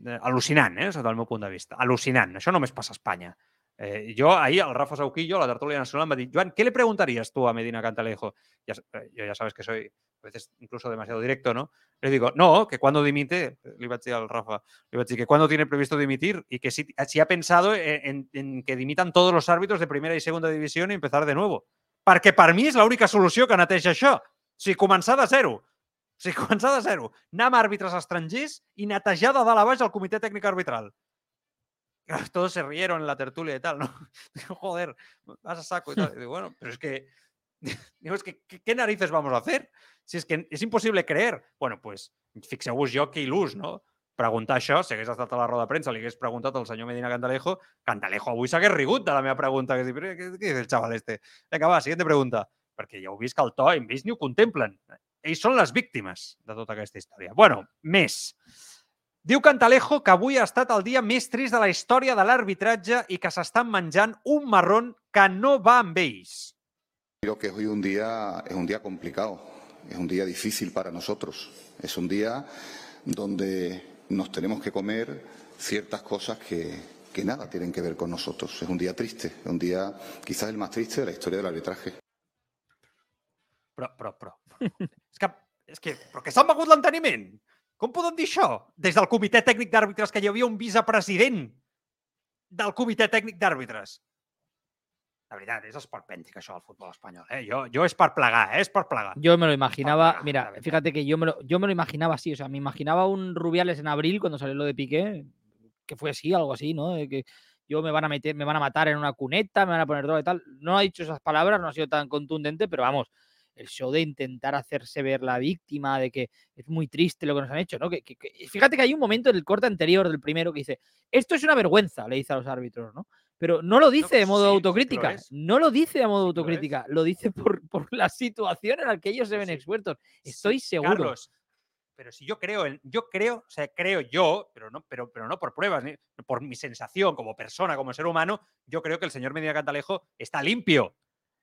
Eh, al·lucinant, eh, sota el meu punt de vista. Al·lucinant. Això només passa a Espanya. Eh, jo ahir, el Rafa Sauquillo, a la tertulia nacional, me va dir, Joan, ¿qué le preguntarías tú a Medina Cantalejo? Ya, yo ya sabes que soy a veces incluso demasiado directo, ¿no? Le digo, no, que cuando dimite, le iba a decir al Rafa, le iba que cuando tiene previsto dimitir y que si, ha pensado en, que dimitan todos los árbitros de primera y segunda división y empezar de nuevo. Perquè per mi és l'única solució que neteja això. O sigui, de zero. O sigui, començar de zero. Anar amb àrbitres estrangers i netejar de dalt a baix el comitè tècnic arbitral. Todos se rieron en la tertulia y tal, ¿no? Digo, joder, vas a saco y tal. Y digo, bueno, pero es que, digo, es que, ¿qué, narices vamos a hacer? Si és que és impossible creer. Bueno, pues, fixeu-vos jo que il·lús, no? Preguntar això, si hagués estat a la roda de premsa, li hagués preguntat al senyor Medina Cantalejo, Cantalejo avui s'hagués rigut de la meva pregunta. Que, què, què dice el xaval este? Vinga, va, siguiente pregunta. Perquè ja heu vist que el to, hem vist ni ho contemplen. Ells són les víctimes de tota aquesta història. Bueno, més. Diu Cantalejo que avui ha estat el dia més trist de la història de l'arbitratge i que s'estan menjant un marrón que no va amb ells. Creo que hoy un día es un día complicado, es un día difícil para nosotros, es un día donde nos tenemos que comer ciertas cosas que, que nada tienen que ver con nosotros. Es un día triste, es un día quizás el más triste de la historia del arbitraje. però, però, però és que, és que, però que s'han begut l'enteniment. Com poden dir això? Des del comitè tècnic d'àrbitres que hi havia un vicepresident del comitè tècnic d'àrbitres. La veritat, és esperpèntic això del futbol espanyol. Eh? Jo, jo és per plegar, eh? és per plegar. Yo me lo imaginaba, mira, fíjate que yo me, lo, yo me lo imaginaba así, o sea, me imaginaba un Rubiales en abril cuando salió lo de Piqué, que fue así, algo así, ¿no? Que yo me van a meter, me van a matar en una cuneta, me van a poner droga y tal. No ha dicho esas palabras, no ha sido tan contundente, pero vamos, el show de intentar hacerse ver la víctima, de que es muy triste lo que nos han hecho, ¿no? Que, que- que- fíjate que hay un momento en el corte anterior del primero que dice, esto es una vergüenza, le dice a los árbitros, ¿no? Pero no lo dice de modo sí, lo autocrítica, no lo dice de modo lo autocrítica, lo dice por, por la situación en la que ellos se ven sí. expuestos. Estoy Sí, seguro. Carlos, pero si yo creo, en, yo creo, o sea, creo yo, pero no, pero, pero no por pruebas, ni por mi sensación como persona, como ser humano, yo creo que el señor Medina Cantalejo está limpio.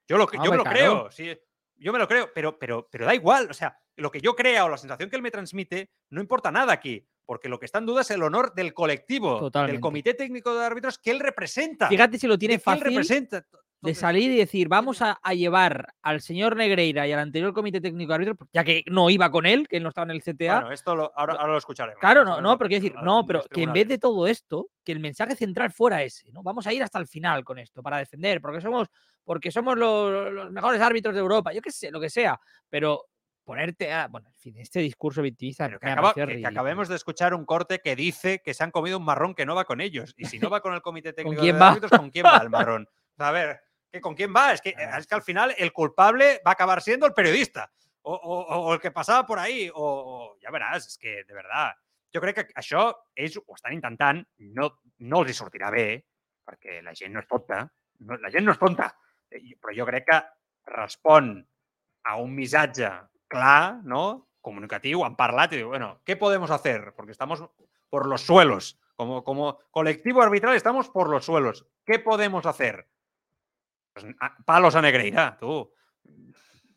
Yo, lo, yo me Hombre, lo creo, sí, yo me lo creo, pero, pero, pero da igual, o sea, lo que yo crea o la sensación que él me transmite no importa nada aquí, porque lo que está en duda es el honor del colectivo, Totalmente. del comité técnico de árbitros que él representa. Fíjate si lo tiene que él fácil representa. De salir y decir, vamos a, a llevar al señor Negreira y al anterior comité técnico de árbitros, ya que no iba con él, que él no estaba en el CTA. Bueno, esto lo, ahora, ahora lo escucharemos. Claro, no, no, pero quiero decir, no, pero que en vez de todo esto, que el mensaje central fuera ese, ¿no? Vamos a ir hasta el final con esto, para defender, porque somos, porque somos los, los mejores árbitros de Europa, yo qué sé, lo que sea, pero ponerte a, bueno, en fin, este discurso victimista que, acaba- que- acabemos de escuchar un corte que dice que se han comido un marrón que no va con ellos. Y si no va con el comité técnico quién de va? árbitros, ¿con quién va el marrón? A ver, ¿que ¿con quién va? Es que, es que al final el culpable va a acabar siendo el periodista. O, o- o el que passava por ahí. O, o ja veràs, és que, de veritat, jo crec que això ells ho estan intentant, no, no els hi sortirà bé, perquè la gent no és tonta, no, la gent no és tonta, eh, però jo crec que respon a un missatge clar, ¿no? comunicativo, han parlat digo, bueno, ¿qué podemos hacer? Porque estamos por los suelos. Como, como colectivo arbitral estamos por los suelos. ¿Qué podemos hacer? Pues, a- palos a Negreira, tú.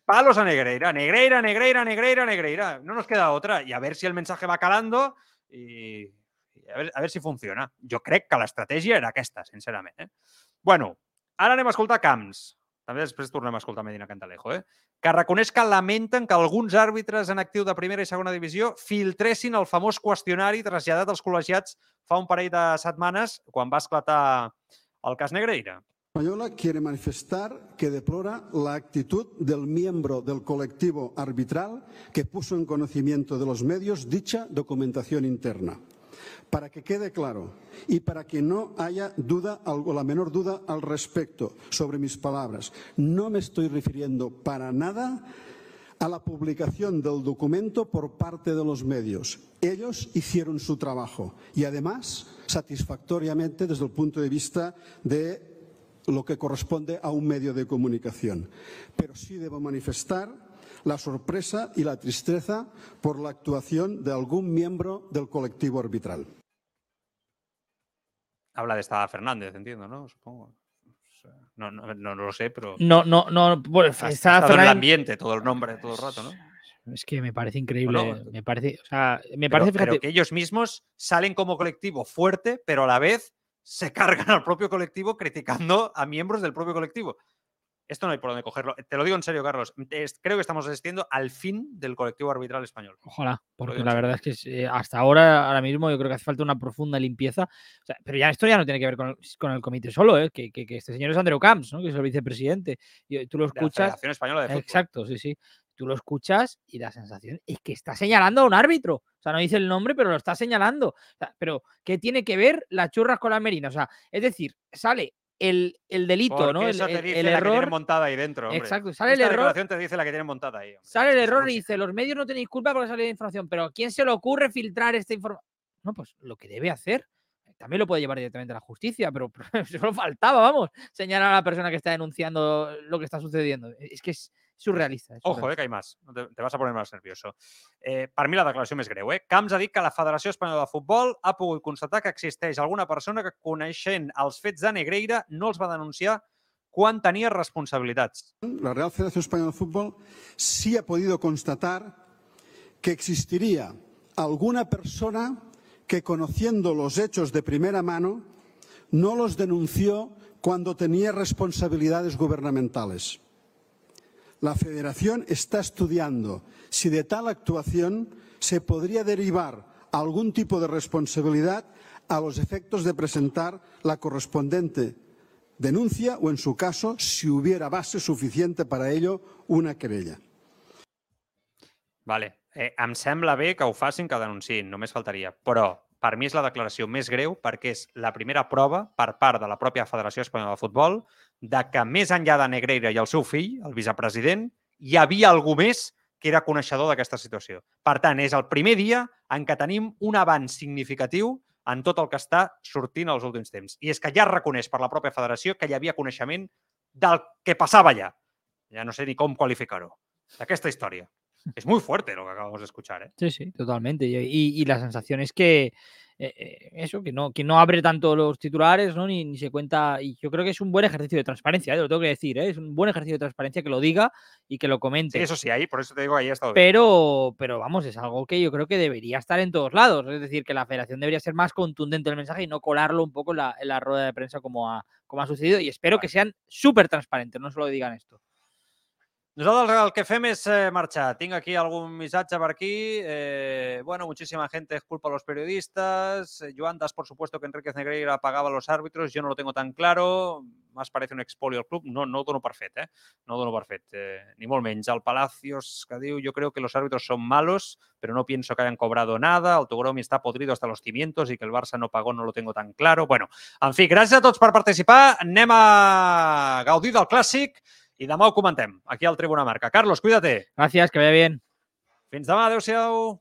Palos a Negreira. Negreira, Negreira, Negreira, Negreira. No nos queda otra. Y a ver si el mensaje va calando y, y a, ver, a ver si funciona. Jo crec que l'estratègia era aquesta, sincerament. Eh? Bueno, ara anem a escoltar Camps. També després tornem a escoltar Medina Cantalejo, eh? que reconeix que lamenten que alguns àrbitres en actiu de primera i segona divisió filtressin el famós qüestionari traslladat als col·legiats fa un parell de setmanes quan va esclatar el cas Negreira. Española quiere manifestar que deplora la actitud del miembro del colectivo arbitral que puso en conocimiento de los medios dicha documentación interna. Para que quede claro y para que no haya duda o la menor duda al respecto sobre mis palabras, no me estoy refiriendo para nada a la publicación del documento por parte de los medios. Ellos hicieron su trabajo y además satisfactoriamente desde el punto de vista de lo que corresponde a un medio de comunicación. Pero sí debo manifestar la sorpresa y la tristeza por la actuación de algún miembro del colectivo arbitral. Habla de esta Fernández, entiendo, ¿no? Supongo. No, no, lo sé, pero No, no, no, bueno, ha está estado en el Fernández- ambiente todo el nombre, todo el rato, ¿no? Es que me parece increíble. Bueno, me parece, o sea, me Pero- parece, pero fíjate, que ellos mismos salen como colectivo fuerte, pero a la vez se cargan al propio colectivo criticando a miembros del propio colectivo. Esto no hay por dónde cogerlo. Te lo digo en serio, Carlos. Es- creo que estamos asistiendo al fin del colectivo arbitral español. Ojalá, porque la verdad es que eh, hasta ahora, ahora mismo, yo creo que hace falta una profunda limpieza. O sea, pero ya esto ya no tiene que ver con el, con el comité solo, ¿eh? que, que- que este señor es Andreu Camps, ¿no? que es el vicepresidente. Y eh, tú lo De la escuchas. Federación Española de Fútbol. Exacto, sí, sí. Tú lo escuchas y la sensación es que está señalando a un árbitro. O sea, no dice el nombre, pero lo está señalando. O sea, pero, ¿qué tiene que ver las churras con la merina? O sea, es decir, sale el, el delito, Porque ¿no? El, el- el la que tienen error. montada ahí dentro. hombre. Exacto, sale el error. te dice la que tienen montada ahí. hombre. Sale el error y dice, los medios no tenéis culpa porque sale la información, pero ¿a quién se le ocurre filtrar esta información? No, pues lo que debe hacer. También lo puede llevar directamente a la justicia, pero, pero solo faltaba, vamos, señalar a la persona que está denunciando lo que está sucediendo. Es que es surrealista. es Ojo, eh, surrealista. que hay más. No Te, te vas a poner más nervioso. Eh, per mi la declaració més greu. Eh? Camps ha dit que la Federació Espanyola de Futbol ha pogut constatar que existeix alguna persona que, coneixent els fets de Negreira, no els va denunciar quan tenia responsabilitats. La Real Federación Española de Fútbol sí ha podido constatar que existiría alguna persona que conociendo los hechos de primera mano no los denunció cuando tenía responsabilidades gubernamentales. la Federación está estudiando si de tal actuación se podría derivar algún tipo de responsabilidad a los efectos de presentar la correspondiente denuncia o, en su caso, si hubiera base suficiente para ello, una querella. Vale. Eh, em sembla bé que ho facin, que denunciïn, només faltaria. Però per mi és la declaració més greu perquè és la primera prova per part de la pròpia Federació Espanyola de Futbol de que més enllà de Negreira i el seu fill, el vicepresident, hi havia algú més que era coneixedor d'aquesta situació. Per tant, és el primer dia en què tenim un avanç significatiu en tot el que està sortint als últims temps. I és que ja reconeix per la pròpia federació que hi havia coneixement del que passava allà. Ja no sé ni com qualificar-ho. D'aquesta història. Es muy fuerte lo que acabamos de escuchar. ¿eh? Sí, sí, totalmente. Y, y, y la sensación es que eh, eh, eso, que no, que no abre tanto los titulares, ¿no? Ni, ni, se cuenta. Y yo creo que es un buen ejercicio de transparencia, ¿eh? lo tengo que decir, ¿eh? es un buen ejercicio de transparencia que lo diga y que lo comente. Sí, eso sí, ahí, por eso te digo, ahí ha estado pero, pero vamos, es algo que yo creo que debería estar en todos lados. Es decir, que la federación debería ser más contundente el mensaje y no colarlo un poco en la, en la rueda de prensa como ha, como ha sucedido. Y espero vale. que sean súper transparentes, no solo digan esto. Nosaltres el que fem és eh, marxar. Tinc aquí algun missatge per aquí. Eh, bueno, muchísima gente es culpa a los periodistas. Joan das, por supuesto, que Enriquez Negreira pagaba a los árbitros. Yo no lo tengo tan claro. Más parece un expolio al club. No, no ho dono per fet, eh? No ho dono per fet. Eh, ni molt menys. El Palacios, que diu, yo creo que los árbitros son malos, pero no pienso que hayan cobrado nada. El Togromi está podrido hasta los cimientos y que el Barça no pagó no lo tengo tan claro. Bueno, en fi, gràcies a tots per participar. Anem a gaudir del clàssic i demà ho comentem aquí al Tribuna Marca. Carlos, cuídate. Gracias, que vaya bien. Fins demà, adeu-siau.